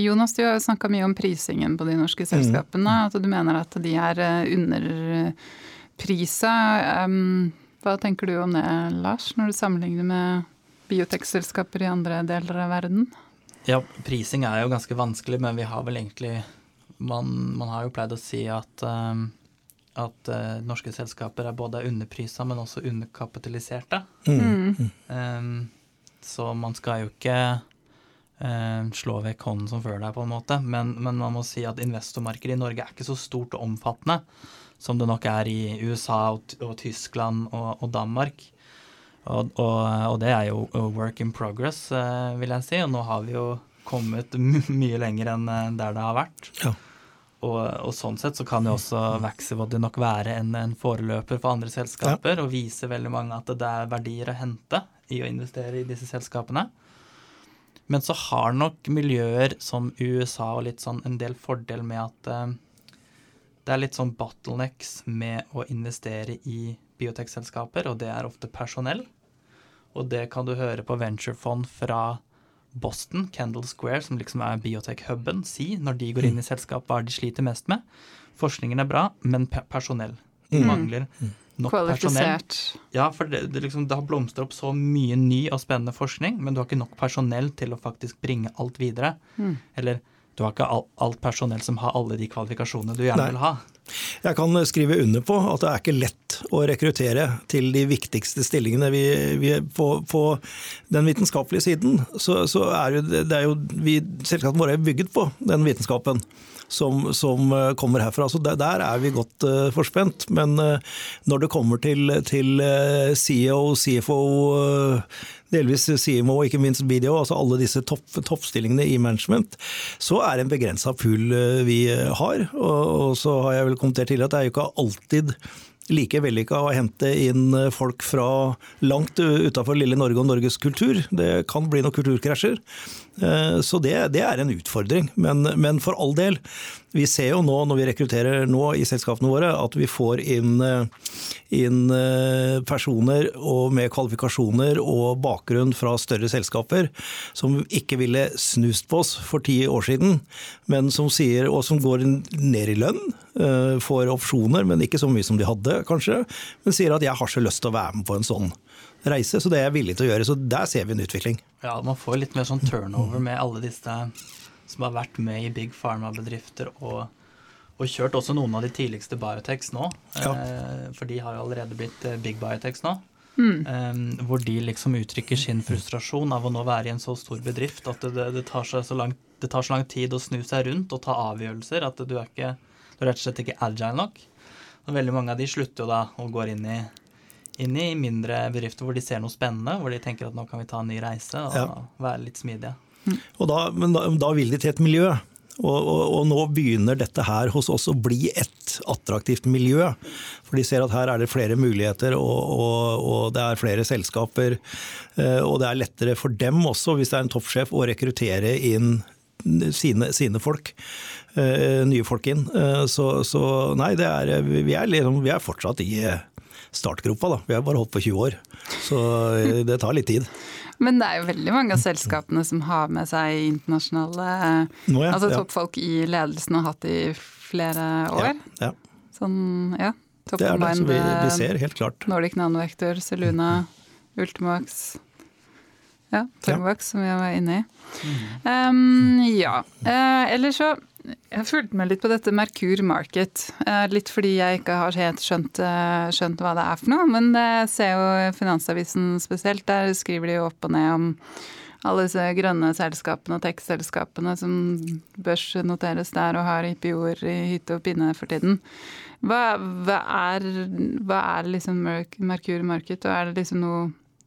Jonas, du har jo snakka mye om prisingen på de norske mm. selskapene. At du mener at de er underprisa. Um, hva tenker du om det, Lars, når du sammenligner med biotekselskaper i andre deler av verden? Ja, prising er jo ganske vanskelig, men vi har vel egentlig Man, man har jo pleid å si at, um, at uh, norske selskaper er både underprisa, men også underkapitaliserte. Mm. Um, så man skal jo ikke uh, slå vekk hånden som før deg, på en måte. Men, men man må si at investormarkedet i Norge er ikke så stort og omfattende som det nok er i USA og, og Tyskland og, og Danmark. Og, og, det er jo work in progress, eh, vil jeg si. Og nå har vi jo kommet mye lenger enn eh, der det har vært. Ja. Og, sånn sett så kan jo også Vaxivody nok være en, en, foreløper for andre selskaper ja. og vise veldig mange at det er verdier å hente i å investere i disse selskapene. Men så har nok miljøer som USA og litt sånn en del fordel med at eh, det er litt sånn bottlenecks med å investere i biotekselskaper, og det er ofte personell. Og det kan du høre på venturefond fra Boston, Kendal Square, som liksom er biotech-huben, si når de går inn i selskap hva de sliter mest med. Forskningen er bra, men personell. Mm. mangler mm. nok personell. Ja, for det, det, liksom, det har blomstret opp så mye ny og spennende forskning, men du har ikke nok personell til å faktisk bringe alt videre. Mm. Eller du har ikke alt personell som har alle de kvalifikasjonene du gjerne Nei. vil ha. Jeg kan skrive under på at det er ikke lett å rekruttere til de viktigste stillingene. Vi, vi på, på, den vitenskapelige siden så, så er jo, det er jo vi, Selskapene våre er bygget på den vitenskapen som, som eh, kommer herfra. Så der, der, er vi godt uh, forspent. Men uh, når det kommer til, til uh, CEO, CFO, delvis CMO og ikke minst video, altså alle disse topp, toppstillingene i management, så er det en begrensa pool vi har. Og, og, så har jeg vel kommentert tidligere at det er jo ikke alltid like vellykka å hente inn folk fra langt utafor lille Norge og Norges kultur. Det kan bli noen kulturkrasjer. Eh, så det, det er en utfordring. Men, men, for all del, vi ser jo nå når vi rekrutterer nå i selskapene våre, at vi får inn, eh, inn eh, personer med kvalifikasjoner og bakgrunn fra større selskaper som ikke ville snust på oss for ti år siden, men som sier, og som går ned i lønn, får opsjoner, men ikke så mye som de hadde, kanskje, men sier at jeg har så lyst til å være med på en sånn reise. Så det er jeg villig til å gjøre. Så der ser vi en utvikling. Ja, man får litt mer sånn turnover med alle disse som har vært med i big pharma-bedrifter og, og, kjørt også noen av de tidligste biotex nå. Ja. Eh, for de har jo allerede blitt eh, big biotex nå. Mm. Um, hvor de liksom uttrykker sin frustrasjon av å nå være i en så stor bedrift at det, det, tar, så lang, det tar så lang tid å snu seg rundt og ta avgjørelser at du er, ikke, du er rett og slett ikke agile nok. Og veldig mange av de slutter jo da og går inn i inn i mindre bedrifter hvor de ser noe spennende, hvor de tenker at nå kan vi ta en ny reise og ja. være litt smidige. Og da, men da, da, vil de til et miljø. Og, og, og, nå begynner dette her hos oss å bli et attraktivt miljø. For de ser at her er det flere muligheter og, og det er flere selskaper. Eh, og det er lettere for dem også, hvis det er en toppsjef, å rekruttere inn sine, sine folk. Uh, nye folk inn. Uh, så, så, nei, er, vi, er, liksom, vi, er, fortsatt i startgropa. Da. Vi har bare holdt på 20 år, så det tar litt tid. Men det er jo veldig mange av selskapene som har med seg internasjonale Nå, ja, altså toppfolk ja. i ledelsen og har hatt i flere år. Ja, ja. Sånn, ja. det er det, som vi, vi, ser helt klart. Nordic Nanovector, Seluna, Ultimax. Ja, Torvax, som vi var inne i. Um, ja. Uh, ellers så jeg har fulgt med litt på dette Merkur Market. Uh, litt fordi jeg ikke har helt skjønt, uh, skjønt, hva det er for noe. Men jeg ser jo Finansavisen spesielt. Der skriver de jo opp og ned om alle disse grønne selskapene og tech-selskapene som børsnoteres der og har IPO-er i hytte og pinne for tiden. Hva, hva, er, hva er liksom Merkur Market, og er det liksom noe,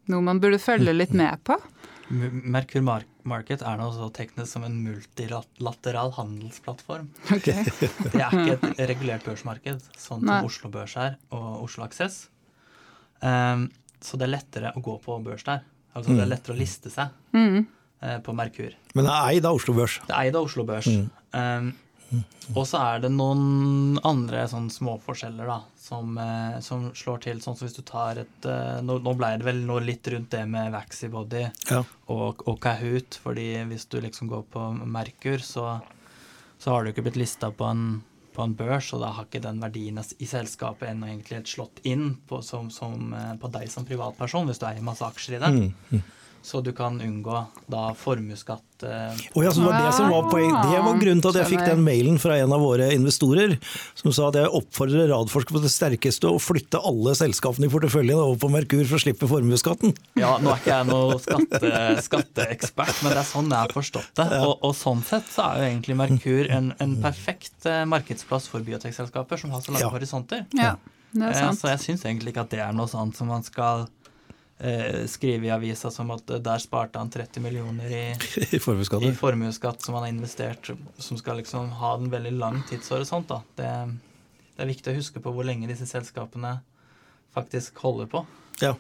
noe man burde følge litt med på? Merkur Market er noe så teknisk som en multilateral handelsplattform. Okay. det er ikke et regulert børsmarked, sånn som Oslo Børs er og Oslo Aksess. Um, så det er lettere å gå på børs der. Altså mm. Det er mm. lettere å liste seg mm. uh, på Merkur. Men det er eid av Oslo Børs? Det er eid av Oslo Børs. Mm. Um, og så er det noen andre sånn småforskjeller da, som, eh, som, slår til. Sånn som hvis du tar et eh, Nå, nå ble det vel litt rundt det med Vaxibody ja. og, og, Kahoot. fordi hvis du liksom går på Merkur, så, så har du ikke blitt lista på en, på en børs, og da har ikke den verdien i selskapet ennå egentlig slått inn på, som, som, eh, på deg som privatperson, hvis du eier masse aksjer i det. Mm. Så du kan unngå da formuesskatt. Eh. Oh ja, så det var det som var poeng. Det var grunnen til at jeg fikk den mailen fra en av våre investorer, som sa at jeg oppfordrer Radforsker på det sterkeste å flytte alle selskapene i porteføljen over på Merkur for å slippe formuesskatten. Ja, nå er ikke jeg noen skatte, skatteekspert, men det er sånn jeg har forstått det. Og, og, sånn sett så er jo egentlig Merkur en, en perfekt eh, markedsplass for biotekselskaper som har så lange ja. horisonter. Ja, det er eh, sant. Så jeg syns egentlig ikke at det er noe sånt som man skal skrive i avisa som at der sparte han 30 millioner i, I formuesskatt. I formuesskatt som han har investert, som skal liksom ha en veldig lang tidshorisont. da. Det, det, er viktig å huske på hvor lenge disse selskapene faktisk holder på. Ja.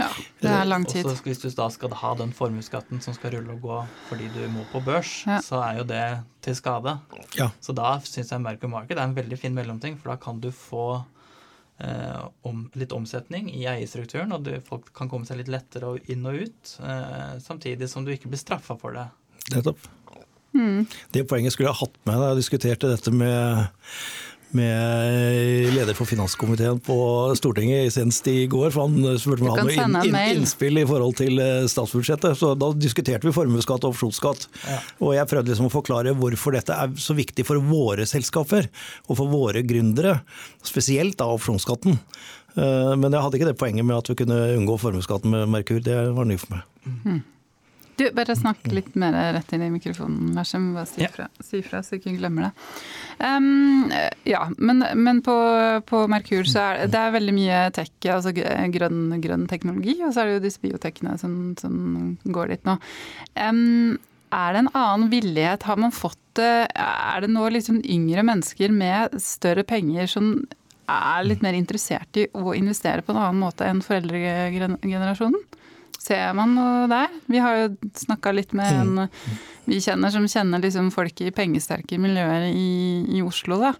Ja, det er lang tid. Også hvis du da skal ha den formuesskatten som skal rulle og gå fordi du må på børs, ja. så er jo det til skade. Ja. Så da syns jeg Merkur Market er en veldig fin mellomting, for da kan du få eh, om, litt omsetning i eierstrukturen, og du, folk kan komme seg litt lettere inn og ut, eh, samtidig som du ikke blir straffa for det. Nettopp. Mm. Det poenget skulle jeg hatt med da jeg diskuterte dette med med leder for finanskomiteen på Stortinget senest i går. for Han spurte meg om inn, inn, innspill i forhold til eh, statsbudsjettet. så Da diskuterte vi formuesskatt og opsjonsskatt. Ja. Og jeg prøvde liksom å forklare hvorfor dette er så viktig for våre selskaper og for våre gründere. Spesielt da opsjonsskatten. Eh, men jeg hadde ikke det poenget med at vi kunne unngå formuesskatten med Merkur. Det var ny for meg. Mm. Du, bare snakk litt mer rett inn i mikrofonen, Lars. Jeg må bare si fra, si så jeg ikke glemmer det. Um, ja, men, men på, på, Merkur så er det er veldig mye tech, altså grønn, grønn teknologi, og så er det jo disse biotekene som, som går dit nå. Um, er det en annen villighet? Har man fått Er det nå liksom yngre mennesker med større penger som er litt mer interessert i å investere på en annen måte enn foreldregenerasjonen? Ser man noe der? Vi har jo snakka litt med en mm. vi kjenner som kjenner liksom folk i pengesterke miljøer i, i Oslo, da.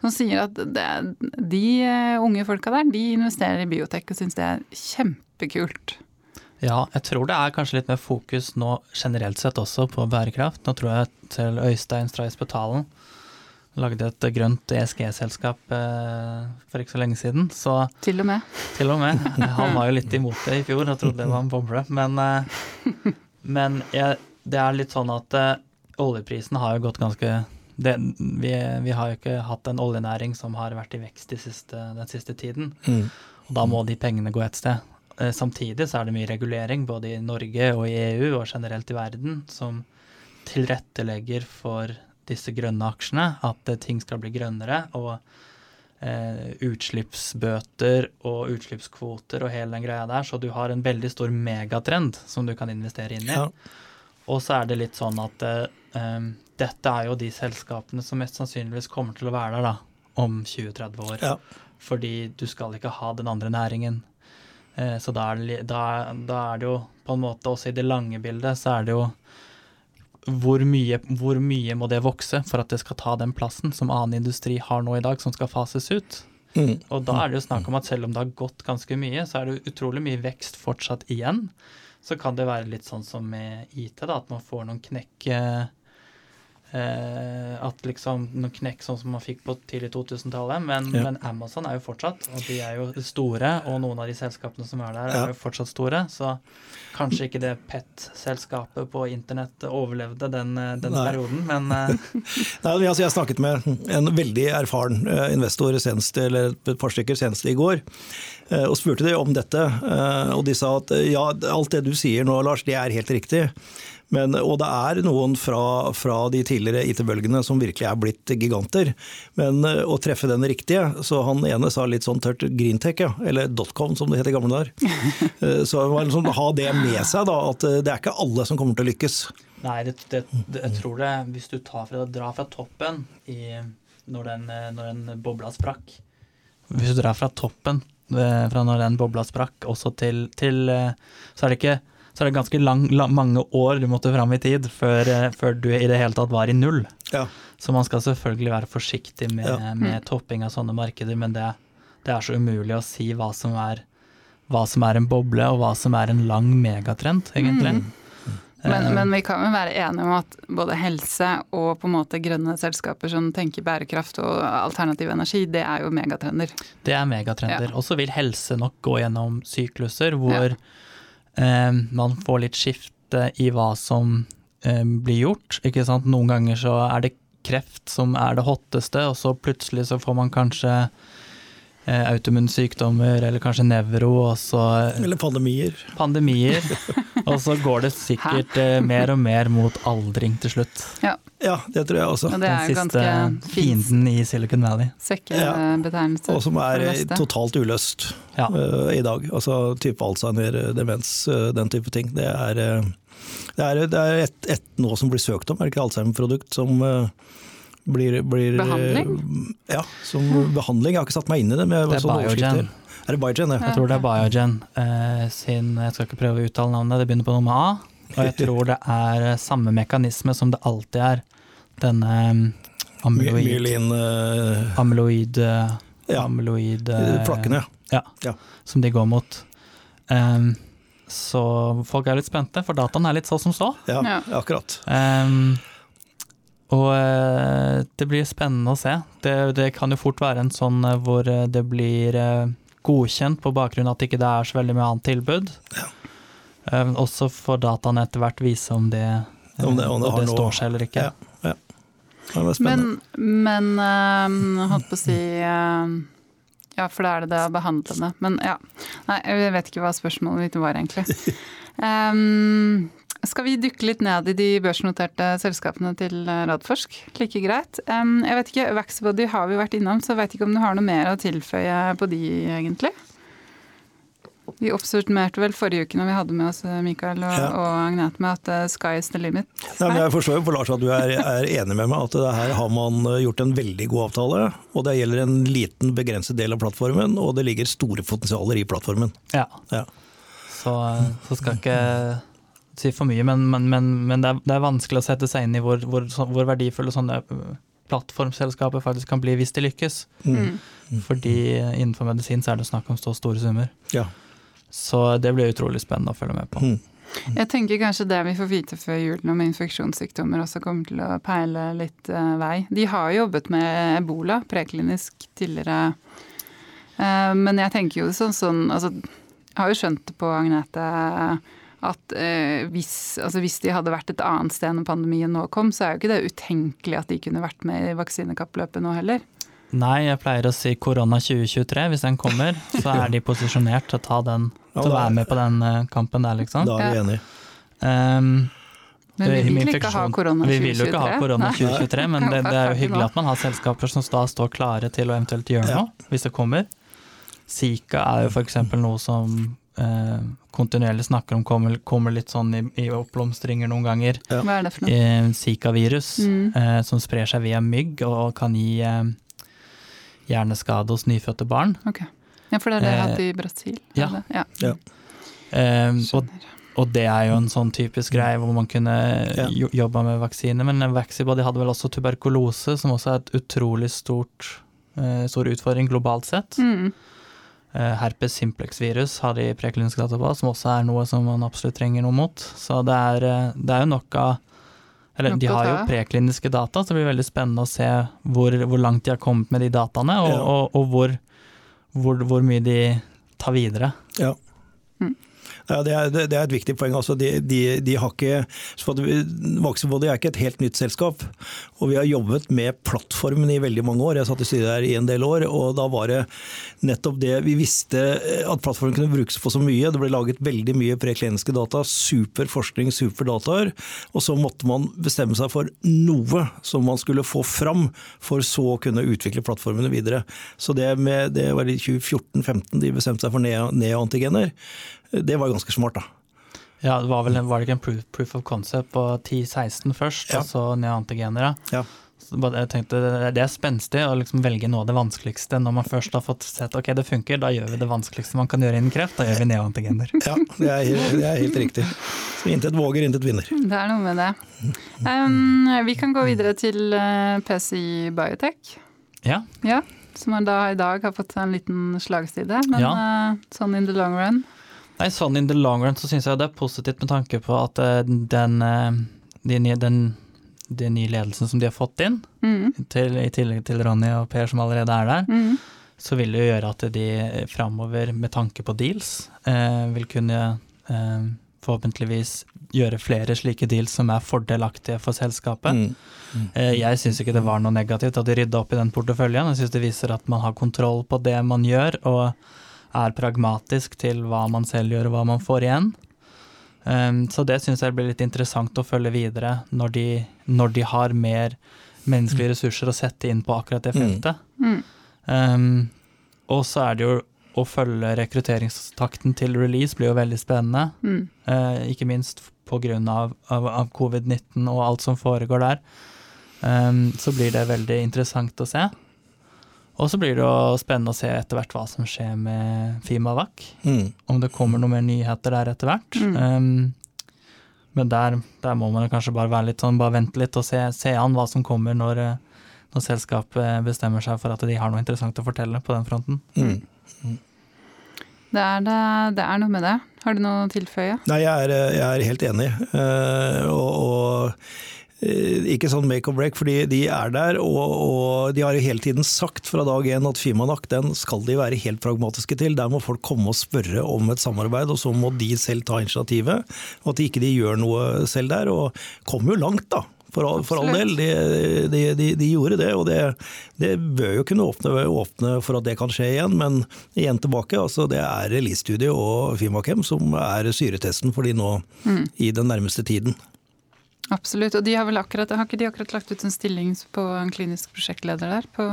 Som sier at det, de eh, unge folka der, de investerer i biotek og syns det er kjempekult. Ja, jeg tror det er kanskje litt mer fokus nå generelt sett også på bærekraft. Nå tror jeg til Øystein Strais Betalen lagde et grønt ESG-selskap eh, for ikke så lenge siden. Så, til og med. Til og med. Han var jo litt imot det i fjor og trodde det var en boble. Men, eh, men jeg, det er litt sånn at eh, oljeprisen har jo gått ganske det, vi, vi, har jo ikke hatt en oljenæring som har vært i vekst de siste, den siste tiden. Mm. Og da må de pengene gå et sted. Samtidig så er det mye regulering både i Norge og i EU og generelt i verden som tilrettelegger for disse grønne aksjene, at ting skal bli grønnere. Og eh, utslippsbøter og utslippskvoter og hele den greia der, så du har en veldig stor megatrend som du kan investere inn i. Ja. Og så er det litt sånn at eh, um, dette er jo de selskapene som mest sannsynligvis kommer til å være der da, om 20-30 år. Ja. Fordi du skal ikke ha den andre næringen. Eh, så da er, det, da, da er det jo på en måte også i det lange bildet så er det jo hvor mye, hvor mye må det vokse for at det skal ta den plassen som annen industri har nå i dag, som skal fases ut? Mm. Og da er det jo snakk om at selv om det har gått ganske mye, så er det utrolig mye vekst fortsatt igjen. Så kan det være litt sånn som med IT, da, at man får noen knekk eh, At liksom noen knekk sånn som man fikk på tidlig 2000-tallet. Men, Ja. men Amazon er jo fortsatt, og de er jo store, og noen av de selskapene som er der, er jo fortsatt store. Så kanskje ikke det PET-selskapet på internett overlevde den, eh, den perioden, men eh, Nei, altså jeg snakket med en veldig erfaren eh, investor senest, eller et par stykker senest i går, eh, og spurte de om dette. eh, Og de sa at eh, ja, alt det du sier nå, Lars, det er helt riktig. Men, og det er noen fra, fra de tidligere IT-bølgene som virkelig er blitt giganter. Men eh, å treffe den riktige, så han ene sa litt sånn tørt greentech, ja. Eller dotcom som det het i gamle dager. Eh, Så liksom, ha det med seg, da. At eh, det er ikke alle som kommer til å lykkes. Nei, det, det, det, jeg tror det Hvis du tar fra, drar fra toppen i, når, den, når den bobla sprakk Hvis du drar fra toppen fra når den bobla sprakk, også til, til Så er det ikke så er det ganske lang, lang, mange år du måtte fram i tid før, eh, før du i det hele tatt var i null. Ja. Så man skal selvfølgelig være forsiktig med, Ja. med topping av sånne markeder, men det, det er så umulig å si hva som, er, hva som er en boble, og hva som er en lang megatrend, egentlig. Men, Eh, men vi kan vel være enige om at både helse og på en måte grønne selskaper som tenker bærekraft og alternativ energi, det er jo megatrender. Det er megatrender. Ja. Og så vil helse nok gå gjennom sykluser hvor eh, man får litt skifte i hva som eh, blir gjort. Ikke sant? Noen ganger så er det kreft som er det hotteste, og så plutselig så får man kanskje eh, autoimmunsykdommer eller kanskje nevro, og så Eller pandemier. pandemier. og så går det sikkert eh, mer og mer mot aldring til slutt. Ja, Ja, det tror jeg også. og det Den er siste fienden i Silicon Valley. sekkebetegnelse. Og som er totalt uløst Ja. uh, i dag. Altså type Alzheimer, demens, uh, den type ting. Det er, uh, det er, det er et, et nå som blir søkt om, er det ikke Alzheimer-produkt som eh, blir, blir eh, Behandling? Ja, som behandling. Jeg har ikke satt meg inn i det. Men jeg Det er Biogen. Er det Biogen, ja? Jeg tror det er Biogen eh, sin Jeg skal ikke prøve å uttale navnet, det begynner på noe med A. Og jeg tror det er eh, samme mekanisme som det alltid er. Denne um, amyloid, Myelin eh, amyloid, eh, Ja. amyloid eh, Plakkene. Ja, Ja. som de går mot. Um, så folk er litt spente, for dataen er litt så som så. Ja, Ja. akkurat. Em, og eh, det blir spennende å se. Det, det kan jo fort være en sånn eh, hvor eh, det blir godkjent på bakgrunn av at ikke det er så veldig mye annet tilbud. Ja. også får dataene etter hvert vise om det, Om det- om det om har det står seg eller ikke. Ja. Ja, det var spennende. Men, men eh, holdt på å si eh, Ja, for da er det det behandlende. Men ja. Nei, jeg vet ikke hva spørsmålet mitt var, egentlig. Em, skal vi dykke litt ned i de børsnoterte selskapene til eh, Radforsk? Like greit. Jeg vet ikke, Vaxbody har vi vært innom, så jeg vet ikke om du har noe mer å tilføye på de, egentlig? Vi oppsummerte vel forrige uke når vi hadde med oss eh, Mikael og, Ja. og Agnete med at eh, sky is the limit. Nei, men jeg forstår jo på Lars at du er, er enig med meg at det her har man gjort en veldig god avtale. Og det gjelder en liten, begrenset del av plattformen, og det ligger store potensialer i plattformen. Ja. Ja. Så, så skal ikke si for mye, men, men, men, men det, er, det er vanskelig å sette seg inn i hvor, hvor, hvor verdifulle sånne øh, plattformselskaper faktisk kan bli hvis de lykkes. Mm. Fordi innenfor medisin så er det snakk om så store summer. Ja. Så det blir utrolig spennende å følge med på. Mm. Jeg tenker kanskje det vi får vite før jul om infeksjonssykdommer også kommer til å peile litt eh, vei. De har jobbet med ebola preklinisk tidligere, Eh, men jeg tenker jo sånn sånn altså, Jeg har jo skjønt det på Agnete at eh, hvis, altså, hvis de hadde vært et annet sted når pandemien nå kom, så er jo ikke det utenkelig at de kunne vært med i vaksinekappløpet nå heller. Nei, jeg pleier å si korona 2023. Hvis den kommer, så er de posisjonert til å ta den, Ja, til å være med på den øh, kampen der, liksom. Da er vi enige. Um, Men vi vil ikke ha korona 2023. Vi vil jo ikke ha korona 2023, men det, det, er jo hyggelig at man har selskaper som da står klare til å eventuelt gjøre noe, hvis det kommer. Zika er jo f.eks. noe som eh, kontinuerlig snakker om kommer, kommer litt sånn i, i, oppblomstringer noen ganger. Ja. Hva er det for noe? Eh, Zika-virus, mm. eh, som sprer seg via mygg og kan gi eh, hjerneskade hos nyfødte barn. Okay. Ja, for det er det jeg hadde i Brasil? Ja. ja. ja. Eh, og, og, det er jo en sånn typisk greie hvor man kunne ja. jobba med vaksine. Men Vaxibody hadde vel også tuberkulose, som også er et utrolig stort, eh, stor utfordring globalt sett. Mm. Eh, herpes simplex-virus har de prekliniske data på, som også er noe som man absolutt trenger noe mot. Så det er, eh, det er jo nok av eller de har jo prekliniske data, så det blir veldig spennende å se hvor, hvor langt de har kommet med de dataene, og, ja. og, og hvor, hvor, hvor, mye de tar videre. Ja. Ja, det, er, det, er, et viktig poeng. Altså, de, de, de har ikke, Maxibody er ikke et helt nytt selskap. og Vi har jobbet med plattformen i veldig mange år. Jeg satt i styret der i en del år. og Da var det nettopp det Vi visste at plattformen kunne brukes på så mye. Det ble laget veldig mye prekliniske data. Super forskning, super dataer. Og så måtte man bestemme seg for noe som man skulle få fram, for så å kunne utvikle plattformene videre. Så det, med, det var i 2014-2015 de bestemte seg for neoantigener. Det var ganske smart, da. Ja, det var, vel, var det ikke en proof, proof of concept på 10-16 først, ja. og så neantigenere? Ja. Jeg tenkte Det er spenstig å liksom velge noe av det vanskeligste når man først har fått sett ok, det funker, da gjør vi det vanskeligste man kan gjøre innen kreft, da gjør vi neoantigener. Ja, det er, det er, helt riktig. Så intet våger, intet vinner. Det er noe med det. Um, vi kan gå videre til uh, PCI Biotech. Ja. ja som da i dag har fått en liten slagside, men ja. uh, sånn in the long run Nei, sånn in the long run så syns jeg det er positivt med tanke på at eh, den, eh, de nye, den, de nye ledelsen som de har fått inn, mm. til, i tillegg til Ronny og Per som allerede er der, mm. så vil det jo gjøre at de framover, med tanke på deals, eh, vil kunne eh, forhåpentligvis gjøre flere slike deals som er fordelaktige for selskapet. Mm. Mm. Eh, jeg syns ikke det var noe negativt at de rydda opp i den porteføljen. Jeg syns det viser at man har kontroll på det man gjør. og er pragmatisk til hva man selv gjør og hva man får igjen. Um, så det syns jeg blir litt interessant å følge videre når de, når de, har mer menneskelige ressurser å sette inn på akkurat det mm. feltet. Mm. Um, og så er det jo å følge rekrutteringstakten til release blir jo veldig spennende. Mm. Uh, ikke minst pga. Av, av, av covid-19 og alt som foregår der. Um, så blir det veldig interessant å se. Og så blir det jo spennende å se etter hvert hva som skjer med Fimavac. Mm. Om det kommer noen mer nyheter der etter hvert. Mm. Um, men der, der, må man kanskje bare være litt sånn, bare vente litt og se, se an hva som kommer når, når, selskapet bestemmer seg for at de har noe interessant å fortelle på den fronten. Mm. mm. Det, er det, det, er noe med det. Har du noe å tilføye? Nei, jeg er, jeg er helt enig. Uh, og, og Eh, ikke sånn make or break, fordi de er der. Og, og de har jo hele tiden sagt fra dag én at Fimanak den skal de være helt pragmatiske til. Der må folk komme og spørre om et samarbeid, og så må de selv ta initiativet. Og at de ikke de gjør noe selv der. Og kom jo langt, da. For all, for all del. De, de, de, de, gjorde det, og det, det bør jo kunne åpne, åpne, for at det kan skje igjen. Men igjen tilbake, altså det er Release-studio og Fimakem som er syretesten for de nå mm. i den nærmeste tiden. Absolutt. Og de har vel akkurat, har ikke de akkurat lagt ut en stilling på en klinisk prosjektleder der? på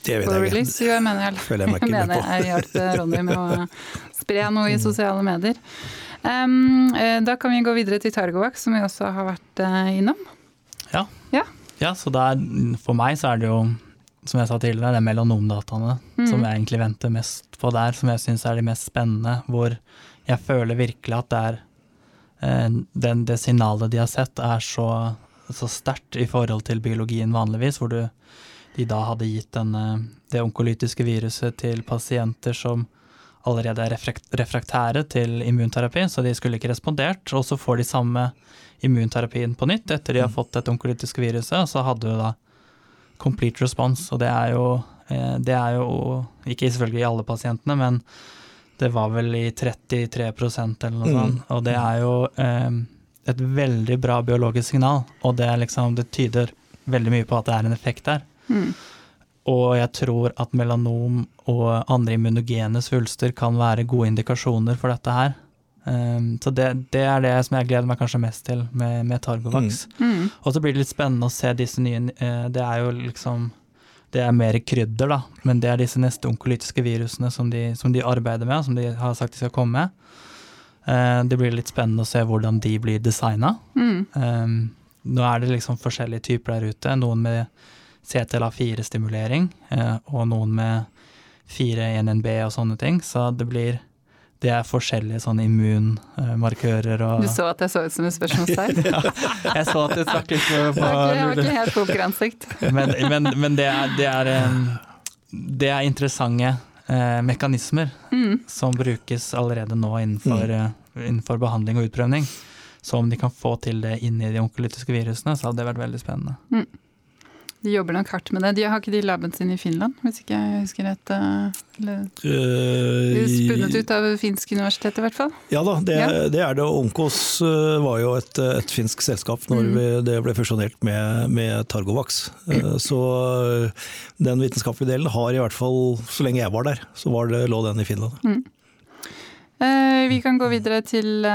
det vet jeg ikke. Jo, jeg mener jeg, Føler jeg meg ikke jeg mener jeg hjalp Ronny med å spre noe i sosiale medier. Um, da kan vi gå videre til Targovac, som vi også har vært uh, innom. Ja. ja. ja så der, for meg så er det jo, som jeg sa tidligere, det er melanomdataene mm. som jeg egentlig venter mest på der, som jeg syns er de mest spennende. Hvor jeg føler virkelig at det er Eh, den, det signalet de har sett, er så, så sterkt i forhold til biologien vanligvis, hvor du, de da hadde gitt denne, det onkolytiske viruset til pasienter som allerede er refraktære til immunterapi, så de skulle ikke respondert. Og så får de samme immunterapien på nytt etter de har mm. fått dette onkolytiske viruset, og så hadde du da complete response, og det er jo, eh, det er jo ikke selvfølgelig i alle pasientene, men det var vel i 33% eller noe mm. Og det er jo eh, et veldig bra biologisk signal, og det, liksom, det, tyder veldig mye på at det er en effekt der. Mm. Og jeg tror at melanom og andre immunogene svulster kan være gode indikasjoner for dette her. Um, så det, det, er det som jeg gleder meg kanskje mest til med, med Targovax. Mm. Mm. Og så blir det litt spennende å se disse nye uh, Det er jo liksom Det er mer krydder, da, men det er disse neste onkolytiske virusene som de, som de arbeider med, som de har sagt de skal komme med. Uh, det blir litt spennende å se hvordan de blir designa. Mm. Um, nå er det liksom forskjellige typer der ute. Noen med CTLA4-stimulering, uh, og noen med 4-1NB og sånne ting. Så det blir det er forskjellige sånne immunmarkører og Du så at jeg så ut som et spørsmålstegn? ja, jeg så at du snakket litt på, på Jeg har ikke helt pokeransikt. men, men, men det, er, det, er, det er interessante eh, mekanismer mm. som brukes allerede nå innenfor, mm. uh, innenfor, behandling og utprøvning. Så om de kan få til det inni de onkolytiske virusene, så hadde det vært veldig spennende. Mm. De jobber nok hardt med det. De har ikke de laben sin i Finland, hvis ikke jeg husker rett? Eh, eller, uh, spunnet ut av finsk universitet, i hvert fall? Ja da, det, ja. det er det. Onkos eh, var jo et, et finsk selskap når mm. vi, det ble fusjonert med, med Targovax. Mm. Så den vitenskapelige delen har i hvert fall, så lenge jeg var der, så var det, lå den i Finland. Mm. Vi kan gå videre til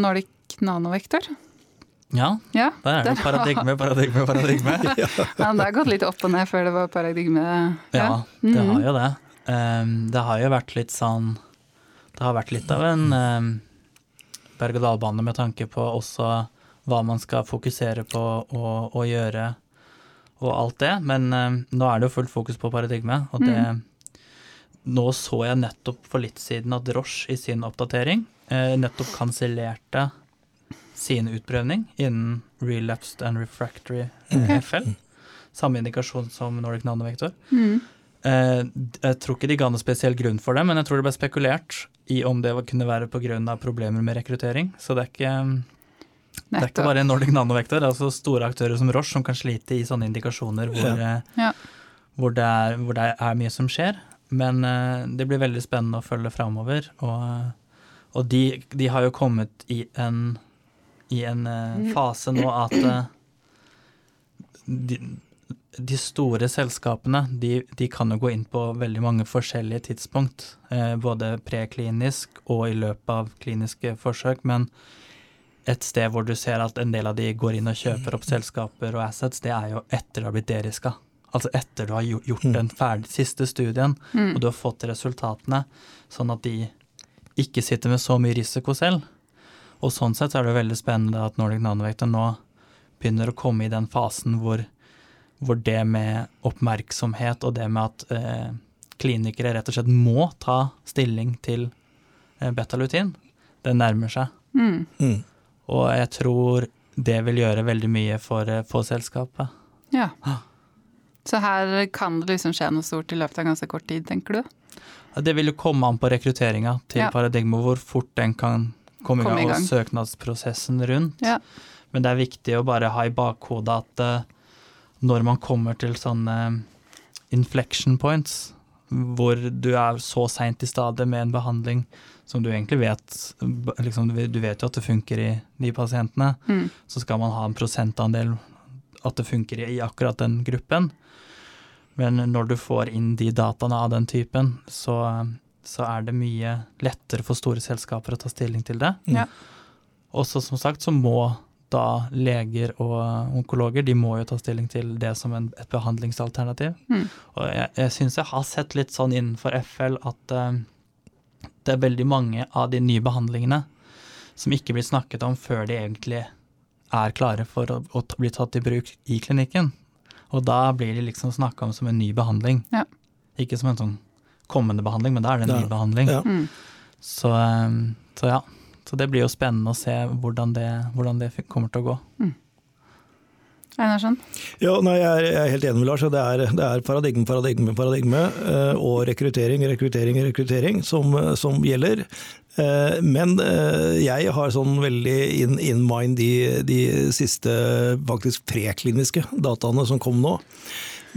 Nordic Nanovektor. Ja, ja der er det paradigme, paradigme, paradigme. ja. ja, det har gått litt opp og ned før det var paradigme. Ja, ja det har mhm. jo det. Um, det har jo vært litt sånn Det har vært litt av en um, berg-og-dal-bane med tanke på også hva man skal fokusere på og, og gjøre og alt det. Men um, nå er det jo fullt fokus på paradigme, og det mm. Nå så jeg nettopp for litt siden at Roche i sin oppdatering eh, nettopp kansellerte sin utprøvning innen relapsed and refractory eh, okay. FL. Samme indikasjon som Nordic Nanovektor. Mm. Eh, jeg tror ikke de ga noen spesiell grunn for det, men jeg tror det ble spekulert i om det kunne være pga. problemer med rekruttering. Så det er ikke det er ikke bare Nordic Nanovektor, det er også store aktører som Roche som kan slite i sånne indikasjoner hvor, ja. Ja. hvor, det, er, hvor det, er, mye som skjer. Men uh, det blir veldig spennende å følge framover. Og, og de, de, har jo kommet i en i en uh, fase nå at uh, de, de, store selskapene de, de, kan jo gå inn på veldig mange forskjellige tidspunkt, uh, både preklinisk og i løpet av kliniske forsøk. Men et sted hvor du ser at en del av de går inn og kjøper opp selskaper og assets, det er jo etter du har blitt deriska. Altså etter du har gjort mm. den ferdig, siste studien, mm. og du har fått resultatene, sånn at de ikke sitter med så mye risiko selv. Og sånn sett så er det veldig spennende at Nordic Nanovektor nå begynner å komme i den fasen hvor, hvor det med oppmerksomhet og det med at eh, klinikere rett og slett må ta stilling til eh, betalutin, det nærmer seg. Mm. Mm. Og jeg tror det vil gjøre veldig mye for, eh, for selskapet. Ja. Så her kan det liksom skje noe stort i løpet av ganske kort tid, tenker du? Det vil jo komme an på rekrutteringa til ja. Paradigma, hvor fort den kan komme i gang, i gang. og søknadsprosessen rundt. Ja. Men det er viktig å bare ha i bakhodet at uh, når man kommer til sånne inflection points, hvor du er så seint i stadiet med en behandling som du egentlig vet liksom, Du vet jo at det funker i de pasientene, mm. så skal man ha en prosentandel at det funker i akkurat den gruppen. Men når du får inn de dataene av den typen, så så er det mye lettere for store selskaper å ta stilling til det. Ja. Også som sagt så må da leger og onkologer de må jo ta stilling til det som en, et behandlingsalternativ. Mm. Og jeg, jeg syns jeg har sett litt sånn innenfor FL at uh, det er veldig mange av de nye behandlingene som ikke blir snakket om før de egentlig er klare for å, å bli tatt i bruk i klinikken. Og da blir de liksom snakka om som en ny behandling, ja. ikke som en sånn kommende behandling, men da er det en ny behandling. Ja. Mm. Så, um, så, ja. Så det blir jo spennende å se hvordan det, hvordan det kommer til å gå. Mm. Einarsson? Ja, nei, jeg, er, helt enig med Lars. Det er, det er paradigme, paradigme, paradigme eh, og rekruttering, rekruttering, rekruttering som, som gjelder. Eh, men eh, jeg har sånn veldig in, in mind de, de siste faktisk prekliniske dataene som kom nå,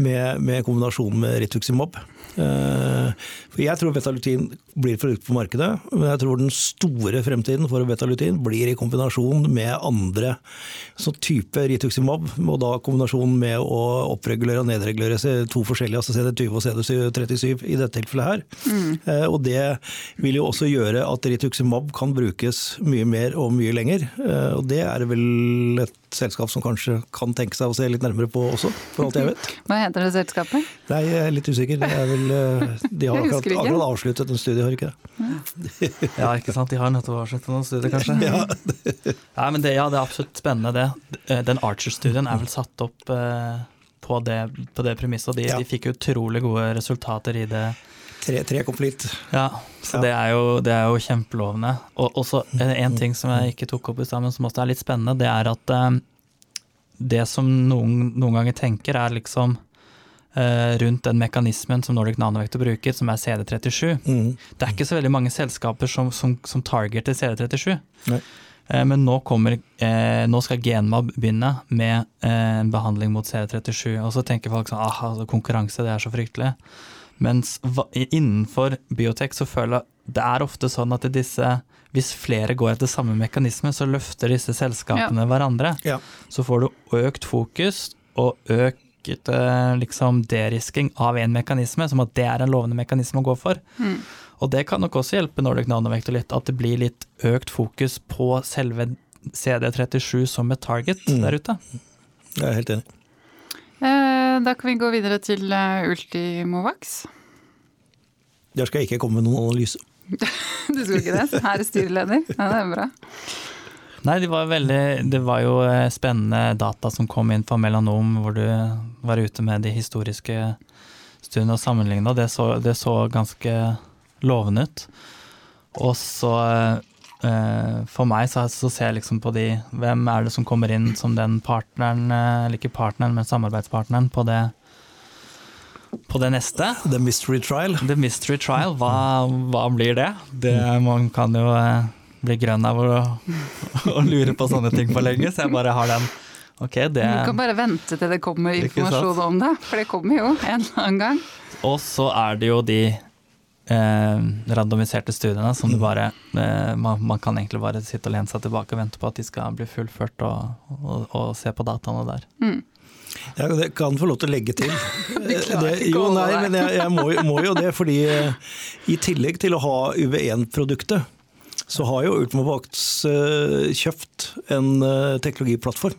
med, med kombinasjon med rituximab. For jeg tror betalutin blir et produkt på markedet, men jeg tror den store fremtiden for betalutin blir i kombinasjon med andre sånn type rituximab, og da kombinasjonen med å oppregulere og nedregulere to forskjellige, altså CD20 og CD37 i dette tilfellet her. Mm. Og det vil jo også gjøre at rituximab kan brukes mye mer og mye lenger. Og det er vel et selskap som kanskje kan tenke seg å se litt nærmere på også, for alt jeg vet. Hva heter det selskapet? Nei, jeg er litt usikker. Det er vel, eh, de har akkurat, akkurat avsluttet en studie, har ikke det? Ja, ikke sant. De har nettopp avsluttet noen studier, kanskje. Ja. ja men det, ja, det er absolutt spennende, det. Den Archer-studien er vel satt opp eh, på det, på det premisset, og de, ja. de fikk utrolig gode resultater i det. Tre, tre konflikt. Ja, så ja. Det, er jo, det, er jo, kjempelovende. Og også en ting som jeg ikke tok opp i stad, men som også er litt spennende, det er at eh, det som noen, noen, ganger tenker, er liksom eh, rundt den mekanismen som Nordic Nanovector bruker, som er CD37. Mm. Det er ikke så veldig mange selskaper som, som, som targeter CD37. Nei. Uh, men nå, kommer, eh, nå skal Genmab begynne med en behandling mot CD37, og så tenker folk sånn ah, altså, konkurranse, det er så fryktelig. Mens innenfor biotek så føler jeg det er ofte sånn at disse hvis flere går etter samme mekanisme, så løfter disse selskapene ja. hverandre. Ja. Så får du økt fokus og økt eh, liksom derisking av en mekanisme, som at det er en lovende mekanisme å gå for. Mm. Og det kan nok også hjelpe Nordic Nanovector litt, at det blir litt økt fokus på selve CD37 som et target mm. der ute. Jeg er helt enig. Eh, da kan vi gå videre til eh, Ultimovax. Der skal jeg ikke komme med noen analyse. du skulle ikke det? Her er styreleder. Ja, det er bra. Nei, det var, veldig, det var jo eh, spennende data som kom inn fra Melanom, hvor du var ute med de historiske studiene og sammenligna. Det, det, så ganske lovende ut. Og så for meg så, ser jeg liksom på de Hvem er det som kommer inn som den partneren, eh, eller ikke partneren, men samarbeidspartneren på det på det neste. The Mystery Trial. The Mystery Trial, Hva, hva blir det? det? Man kan jo eh, bli grønn av å, å lure på sånne ting for lenge, så jeg bare har den. Okay, det Du kan bare vente til det kommer informasjon om det, for det kommer jo en eller annen gang. Og så er det jo de eh, randomiserte studiene som du mm. bare eh, man, man, kan egentlig bare sitte og lene seg tilbake og vente på at de skal bli fullført, og, og, og se på dataene der. Mm. Jeg kan få lov til å legge til. det, jo, nei, men jeg, jeg må, må, jo det, fordi eh, i tillegg til å ha UV1-produktet, så har jo Ultimovax uh, kjøpt en teknologiplattform.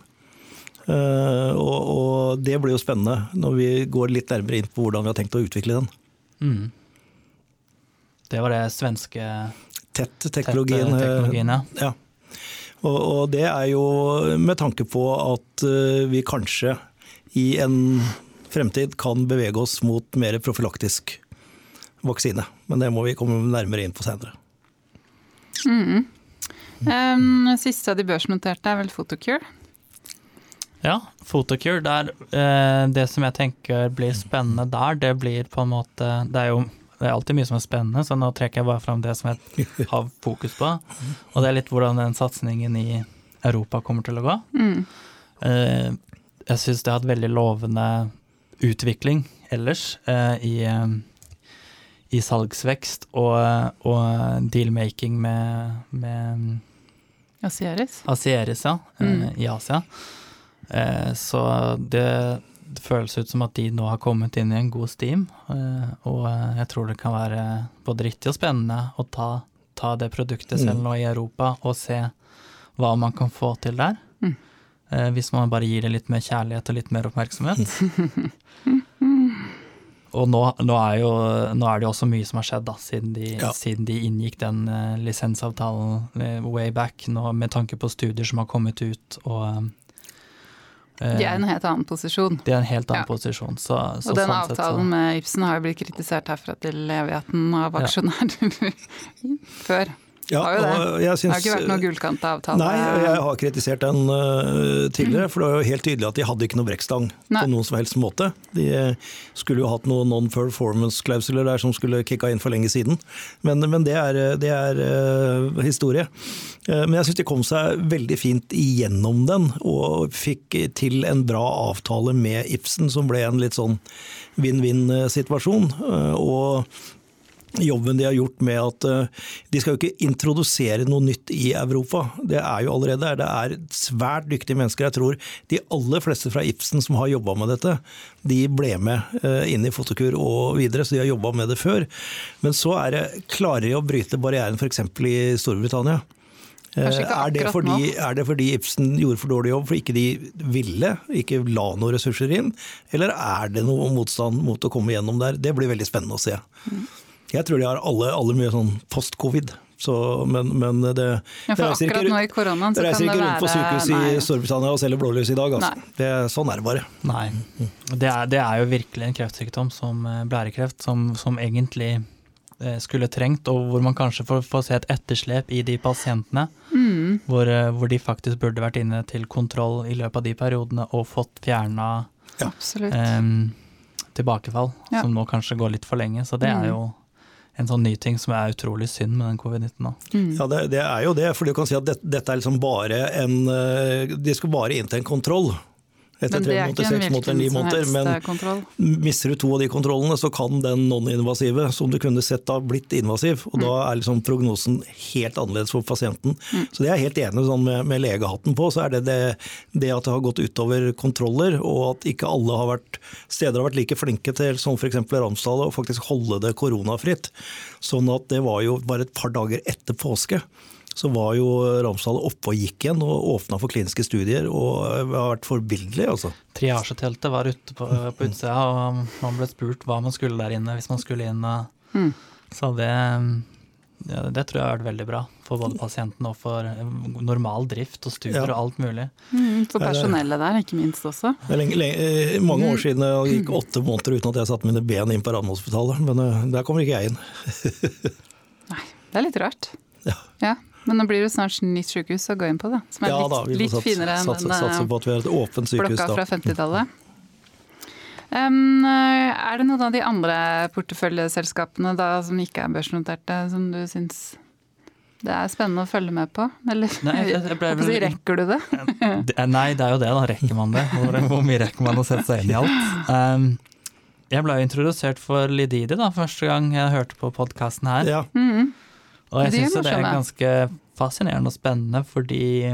Og, og, det blir jo spennende når vi går litt nærmere inn på hvordan vi har tenkt å utvikle den. Mm. Det var det svenske TET-teknologien. Tett teknologien ja. ja. Og, og, det er jo med tanke på at uh, vi kanskje i en fremtid kan bevege oss mot mer profylaktisk vaksine. Men det må vi komme nærmere inn på senere. Mm. Um, siste av de børsnoterte er vel Photocure? Ja, Photocure. Der, uh, det som jeg tenker blir spennende der, det blir på en måte Det er jo det er alltid mye som er spennende, så nå trekker jeg bare fram det som jeg har fokus på. Og det er litt hvordan den satsingen i Europa kommer til å gå. Mm. Eh, jeg syns det har hatt veldig lovende utvikling ellers eh, i, eh, i salgsvekst og, og dealmaking med, med Asieris? Asieris, ja. Mm. I Asia. Så det det føles ut som at de nå har kommet inn i en god steam, eh, og eh, jeg tror det kan være både riktig og spennende å ta, ta det produktet selv mm. nå i Europa og se hva man kan få til der. Mm. Eh, hvis man bare gir det litt mer kjærlighet og litt mer oppmerksomhet. og nå, nå, er jo, nå, er det jo også mye som har skjedd da, siden de, ja. siden de inngikk den lisensavtalen way back, nå, med tanke på studier som har kommet ut. og de er i en helt annen posisjon. De er en helt annen ja. posisjon. Så, så og den sånn avtalen så... med Ibsen har jo blitt kritisert herfra til evigheten av aksjonærer ja. før. Ja, har jo det. jeg det har ikke vært noen gullkanta avtale. Nei, jeg har kritisert den uh, tidligere, for det var jo helt tydelig at de hadde ikke noe brekkstang på noen som helst måte. De eh, skulle jo hatt noen non-performance-klausuler der som skulle kicka inn for lenge siden. Men, men det er, det er uh, historie. Uh, men jeg syns de kom seg veldig fint igjennom den, og fikk til en bra avtale med Ibsen, som ble en litt sånn vinn-vinn-situasjon. Og jobben de har gjort med at eh, de skal jo ikke introdusere noe nytt i Europa. Det er jo allerede der. Det er svært dyktige mennesker. Jeg tror de aller fleste fra Ibsen som har jobba med dette, de ble med eh, inn i Fotokur og videre, så de har jobba med det før. Men så er det klarere å bryte barrieren f.eks. i Storbritannia. Eh, Er det, fordi, er det fordi Ibsen gjorde for dårlig jobb, for ikke de ville, ikke la noen ressurser inn? Eller er det noe motstand mot å komme gjennom der? Det blir veldig spennende å se. Mm. Jeg tror de har alle, alle mye sånn post-covid. Så, men, men det, Ja, det reiser ikke, nå i koronaen så det reiser kan det ikke rundt på være- sykehus i nei. Storbritannia og selger blålys i dag. Altså. Det, sånn er det bare. Nei. Det er, det er jo virkelig en kreftsykdom som eh, blærekreft, som, som egentlig eh, skulle trengt, og hvor man kanskje får, får se et etterslep i de pasientene. Mm. Hvor, eh, hvor de faktisk burde vært inne til kontroll i løpet av de periodene og fått fjerna ja. um, tilbakefall, Ja. som nå kanskje går litt for lenge. Så det Mm. er jo en sånn ny ting som er utrolig synd med den covid-19 nå. Mm. Ja, det, det er jo det. For du kan si at det, dette er liksom bare en eh, De skal bare inn til en kontroll. Etter tre er måneder, seks måneder, ni måneder. Men eh, mister du to av de kontrollene, så kan den non-invasive, som du kunne sett da, blitt invasiv. Og da er liksom prognosen helt annerledes for pasienten. Så det er jeg helt enig sånn med, med legehatten på. Så er det, det det at det har gått utover kontroller, og at ikke alle har vært, steder har vært like flinke til, som f.eks. Ramsdal, å faktisk holde det koronafritt. Sånn at det var jo bare et par dager etter påske. Så var jo Ramsdal oppe og gikk igjen og åpna for kliniske studier. Og det har vært forbilledlig, altså. Triasjeteltet var ute på, på utsida, og man ble spurt hva man skulle der inne hvis man skulle inn. Mm. Så det, ja, det tror jeg har vært veldig bra for både pasienten og for eh, normal drift og studier Ja. og alt mulig. Mm, for personellet der, ikke minst også. Det er lenge, lenge, eh, mange år siden jeg gikk åtte måneder uten at jeg satte mine ben inn på Radiumhospitalet. Men eh, der kommer ikke jeg inn. Nei, det er litt rart. Ja. Ja, Men nå blir det snart nytt sykehus å gå inn på, da. Som er Ja litt, da, vi litt får sats, finere enn satse, satse den på at vi har et åpent eh, sykehus blokka da. fra 50-tallet. Um, er det noen av de andre porteføljeselskapene da, som ikke er børsnoterte, som du syns det er spennende å følge med på? Eller Nei, jeg- jeg ble vel- rekker du det? Eh, nei, det er jo det, da. Rekker man det? Hvor, hvor mye rekker man å sette seg inn i alt? Um, jeg ble jo introdusert for Lididi da, første gang jeg hørte på podkasten her. Ja, Mhm. Og jeg De syns det er ganske fascinerende og spennende, fordi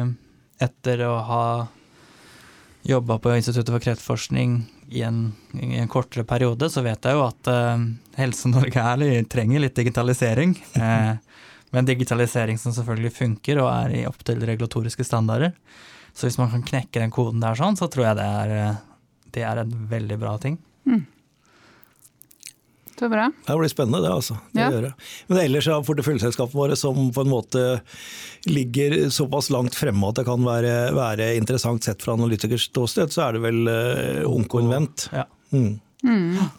etter å ha jobba på Instituttet for kreftforskning i en, i en kortere periode, så vet jeg jo at uh, Helse-Norge er, trenger litt digitalisering. Eh, men digitalisering som selvfølgelig funker og er i opptil regulatoriske standarder. Så hvis man kan knekke den koden der sånn, så tror jeg det er, eh, det er en veldig bra ting. Så bra. det blir spennende det, altså. Det Ja. gjør det. Men ellers er porteføljeselskapene våre som på en måte ligger såpass langt fremme at det kan være, være interessant sett fra analytikers ståsted, så er det vel uh, Onkoinvent. Ja. Mm. Mm.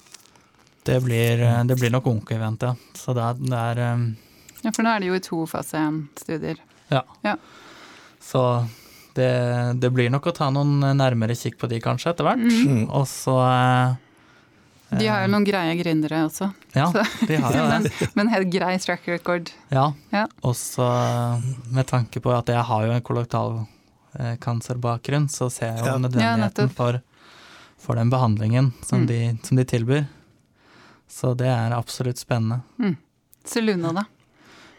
Det blir, eh, det blir nok Onko-event, ja. Så det er, det er um... Ja, for nå er det jo i to fase én-studier. Ja. Ja. Så det, det blir nok å ta noen nærmere kikk på de kanskje etter hvert. Mm. Og så eh, De har jo noen greie gründere også, Ja, de har jo det. men, men helt grei track record. Ja. Ja. Og så med tanke på at jeg har jo en kollektalkancerbakgrunn, så ser jeg jo Ja. Ja, nødvendigheten nettopp. for, for den behandlingen som, Mm. de, som de tilbyr. Så det er absolutt spennende. Seluna, da.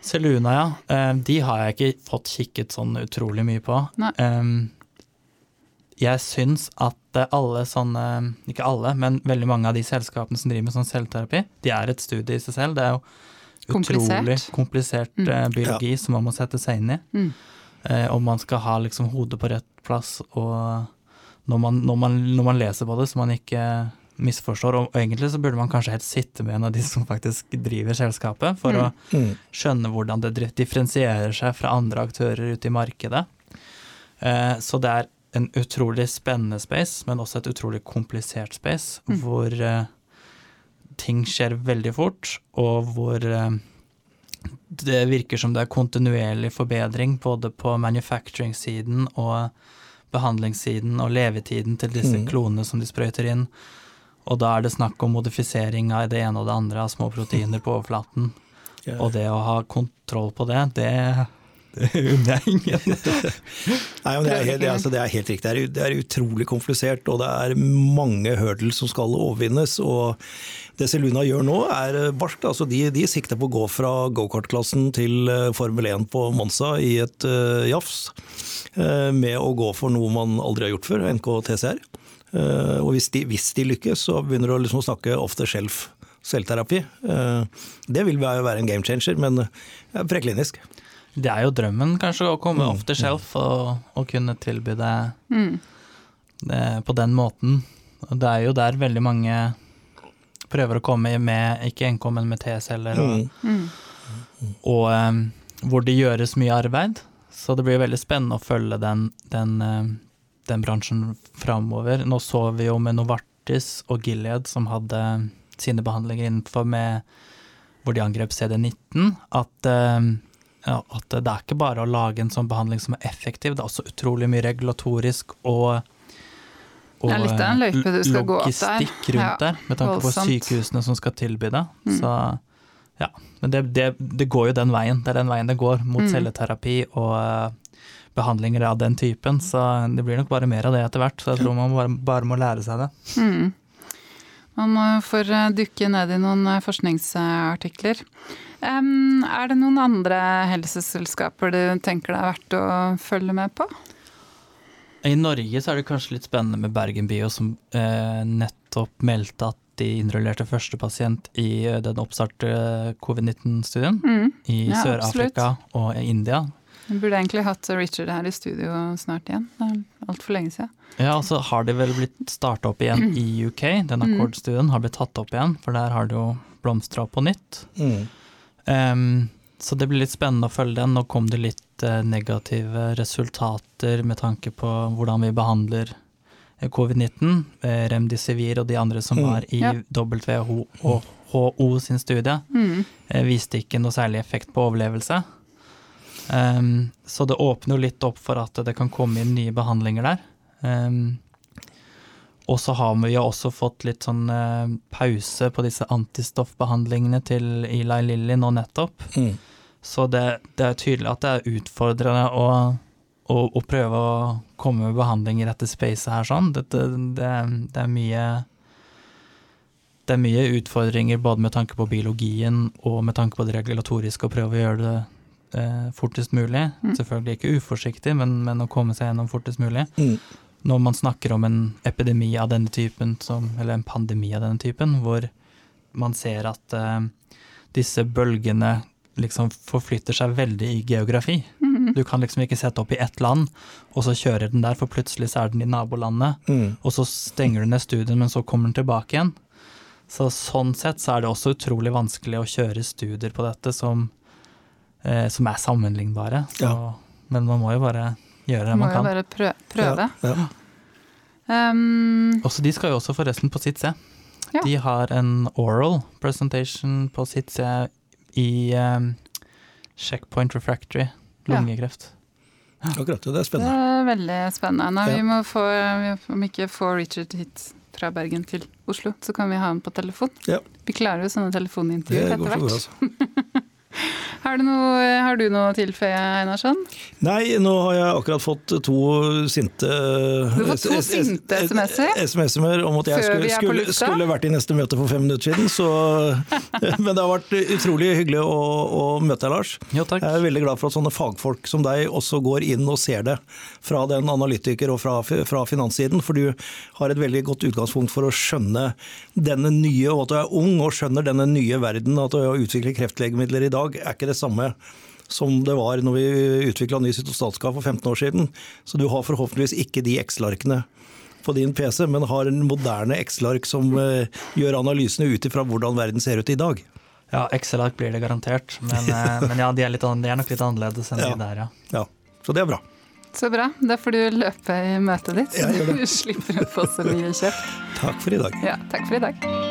Seluna, ja. Eh, De har jeg ikke fått kikket sånn utrolig mye på. Nei. Jeg syns at eh, alle sånne, ikke alle, men veldig mange av de selskapene som driver med sånn selvterapi, de er et studie i seg selv. Det er jo Komplisert. utrolig komplisert Mm. biologi biologi som man må sette seg inn i. Mm. Eh, Og man skal ha liksom hodet på rett plass, og når man, når man, når man leser på det, så man ikke misforstår. Og egentlig så burde man kanskje helt sitte med en av de som faktisk driver selskapet, for Mm. å Mm. skjønne hvordan det differensierer seg fra andre aktører ute i markedet. Eh, Så det er en utrolig spennende space, men også et utrolig komplisert space, Mm. hvor uh, ting skjer veldig fort, og hvor uh, det virker som det er kontinuerlig forbedring både på manufacturing-siden og behandlingssiden og levetiden til disse mm. klonene som de sprøyter inn. Og da er det snakk om modifisering av det ene og det andre av små proteiner på overflaten. Yeah. Og det å ha kontroll på det, det det unner. Nei, det, er helt, det, altså, det, er helt, riktig. Det er, det er, utrolig komplisert, og det er mange hurdles som skal overvinnes. og Det Seluna gjør nå, er barskt. Altså, de, de, sikter på å gå fra gokartklassen til eh, Formel 1 på Monza i et uh, jafs. Uh, med å gå for noe man aldri har gjort før, NKTCR. Uh, og hvis de, hvis de, lykkes, så begynner du å liksom snakke off the shelf selvterapi. Det vil være en game changer, men preklinisk. Det er jo drømmen, kanskje, å komme mm. off the shelf og, og kunne tilby det, mm. det, på den måten. Det er jo der veldig mange prøver å komme med, ikke NK, men med T-celler, og, mm. mm. og um, hvor det gjøres mye arbeid. Så det blir veldig spennende å følge den, den, um, den bransjen framover. Nå så vi jo med Novartis og Gilead, som hadde sine behandlinger innenfor med hvor de angrep CD19, at um, at det er ikke bare å lage en sånn behandling som er effektiv, det er også utrolig mye regulatorisk og, og. Logistikk rundt der, med tanke på sykehusene som skal tilby det. Mm. Så ja. Men det, det, det, går jo den veien. Det er den veien det går, mot mm. celleterapi og uh, behandlinger av den typen. Så det blir nok bare mer av det etter hvert. Så jeg tror man bare, bare må lære seg det. Mm. Man får eh, dukke ned i noen eh, forskningsartikler. Er det noen andre helseselskaper du tenker det er verdt å følge med på? I Norge så er det kanskje litt spennende med Bergen Bio, som eh, nettopp meldte at de innrullerte første pasient i den oppstartede covid-19-studien mm. i ja, Sør-Afrika og India. Vi burde egentlig hatt Richard her i studio snart igjen. Det er altfor lenge siden. Ja, så har de vel blitt starta opp igjen i UK. Den mm. akkordstudien har blitt tatt opp igjen, for der har det jo blomstra på nytt. Mm. Um, så det blir litt spennende å følge den. Nå kom det litt uh, negative resultater med tanke på hvordan vi behandler eh, covid-19. Uh, Remdesivir og de andre som mm. var i ja. WHO og HO sin studie, mm. uh, viste ikke noe særlig effekt på overlevelse. Um, så det åpner jo litt opp for at det kan komme inn nye behandlinger der. Um, og så har vi jo også fått litt sånn uh, pause på disse antistoffbehandlingene til Eli Lilly nå nettopp. Mm. Så det, det, er tydelig at det er utfordrende å, å, å prøve å komme med behandling i dette spacet her sånn. Det, det, det, er mye det er mye utfordringer både med tanke på biologien og med tanke på det regulatoriske, å prøve å gjøre det eh, fortest mulig. Mm. Selvfølgelig ikke uforsiktig, men, men, å komme seg gjennom fortest mulig. Mm. Når man snakker om en epidemi av denne typen, som, eller en pandemi av denne typen, hvor man ser at uh, disse bølgene liksom forflytter seg veldig i geografi. Mm. Du kan liksom ikke sette opp i ett land, og så kjører den der, for plutselig så er den i nabolandet. Mm. Og så stenger du ned studien, men så kommer den tilbake igjen. Så sånn sett så er det også utrolig vanskelig å kjøre studier på dette som eh, som er sammenlignbare. Så, ja. Men man må jo bare gjøre det man kan. Må jo bare prøve. Ja, ja. Um, også de skal jo også forresten på sitt C. Ja. De har en oral presentation på sitt C i um, checkpoint refractory lungekreft. Akkurat, det er spennende. Det er veldig spennende. Nå, vi må få, om ikke få Richard hit fra Bergen til Oslo, så kan vi ha ham på telefon. Ja. Vi klarer jo sånne telefonintervjuer etter hvert. Har du noe, har du noe tilføye, Einarsson? Nei, nå har jeg akkurat fått to sinte Du har fått to sinte SMS-er? SMS-er om at jeg skulle, skulle, skulle, vært i neste møte for fem minutter siden. Så, men det har vært utrolig hyggelig å, å møte deg, Lars. Jo, takk. Jeg er veldig glad for at sånne fagfolk som deg også går inn og ser det fra den analytiker og fra, fra finanssiden. For du har et veldig godt utgangspunkt for å skjønne denne nye, og at du er ung og skjønner denne nye verden. At å utvikle kreftlegemidler i dag er ikke det samme som det var når vi utvikla ny cytostatskap for 15 år siden. Så du har forhåpentligvis ikke de Excel-arkene på din PC, men har en moderne Excel-ark som uh, gjør analysene ut ifra hvordan verden ser ut i dag. Ja, Excel-ark blir det garantert, men, uh, men ja, de er, litt, de er, nok litt annerledes enn ja. de der, ja. ja. Så det er bra. Så bra. Da får du løpe i møtet ditt, så du slipper å få så mye kjeft. Takk for i dag. Ja, takk for i dag.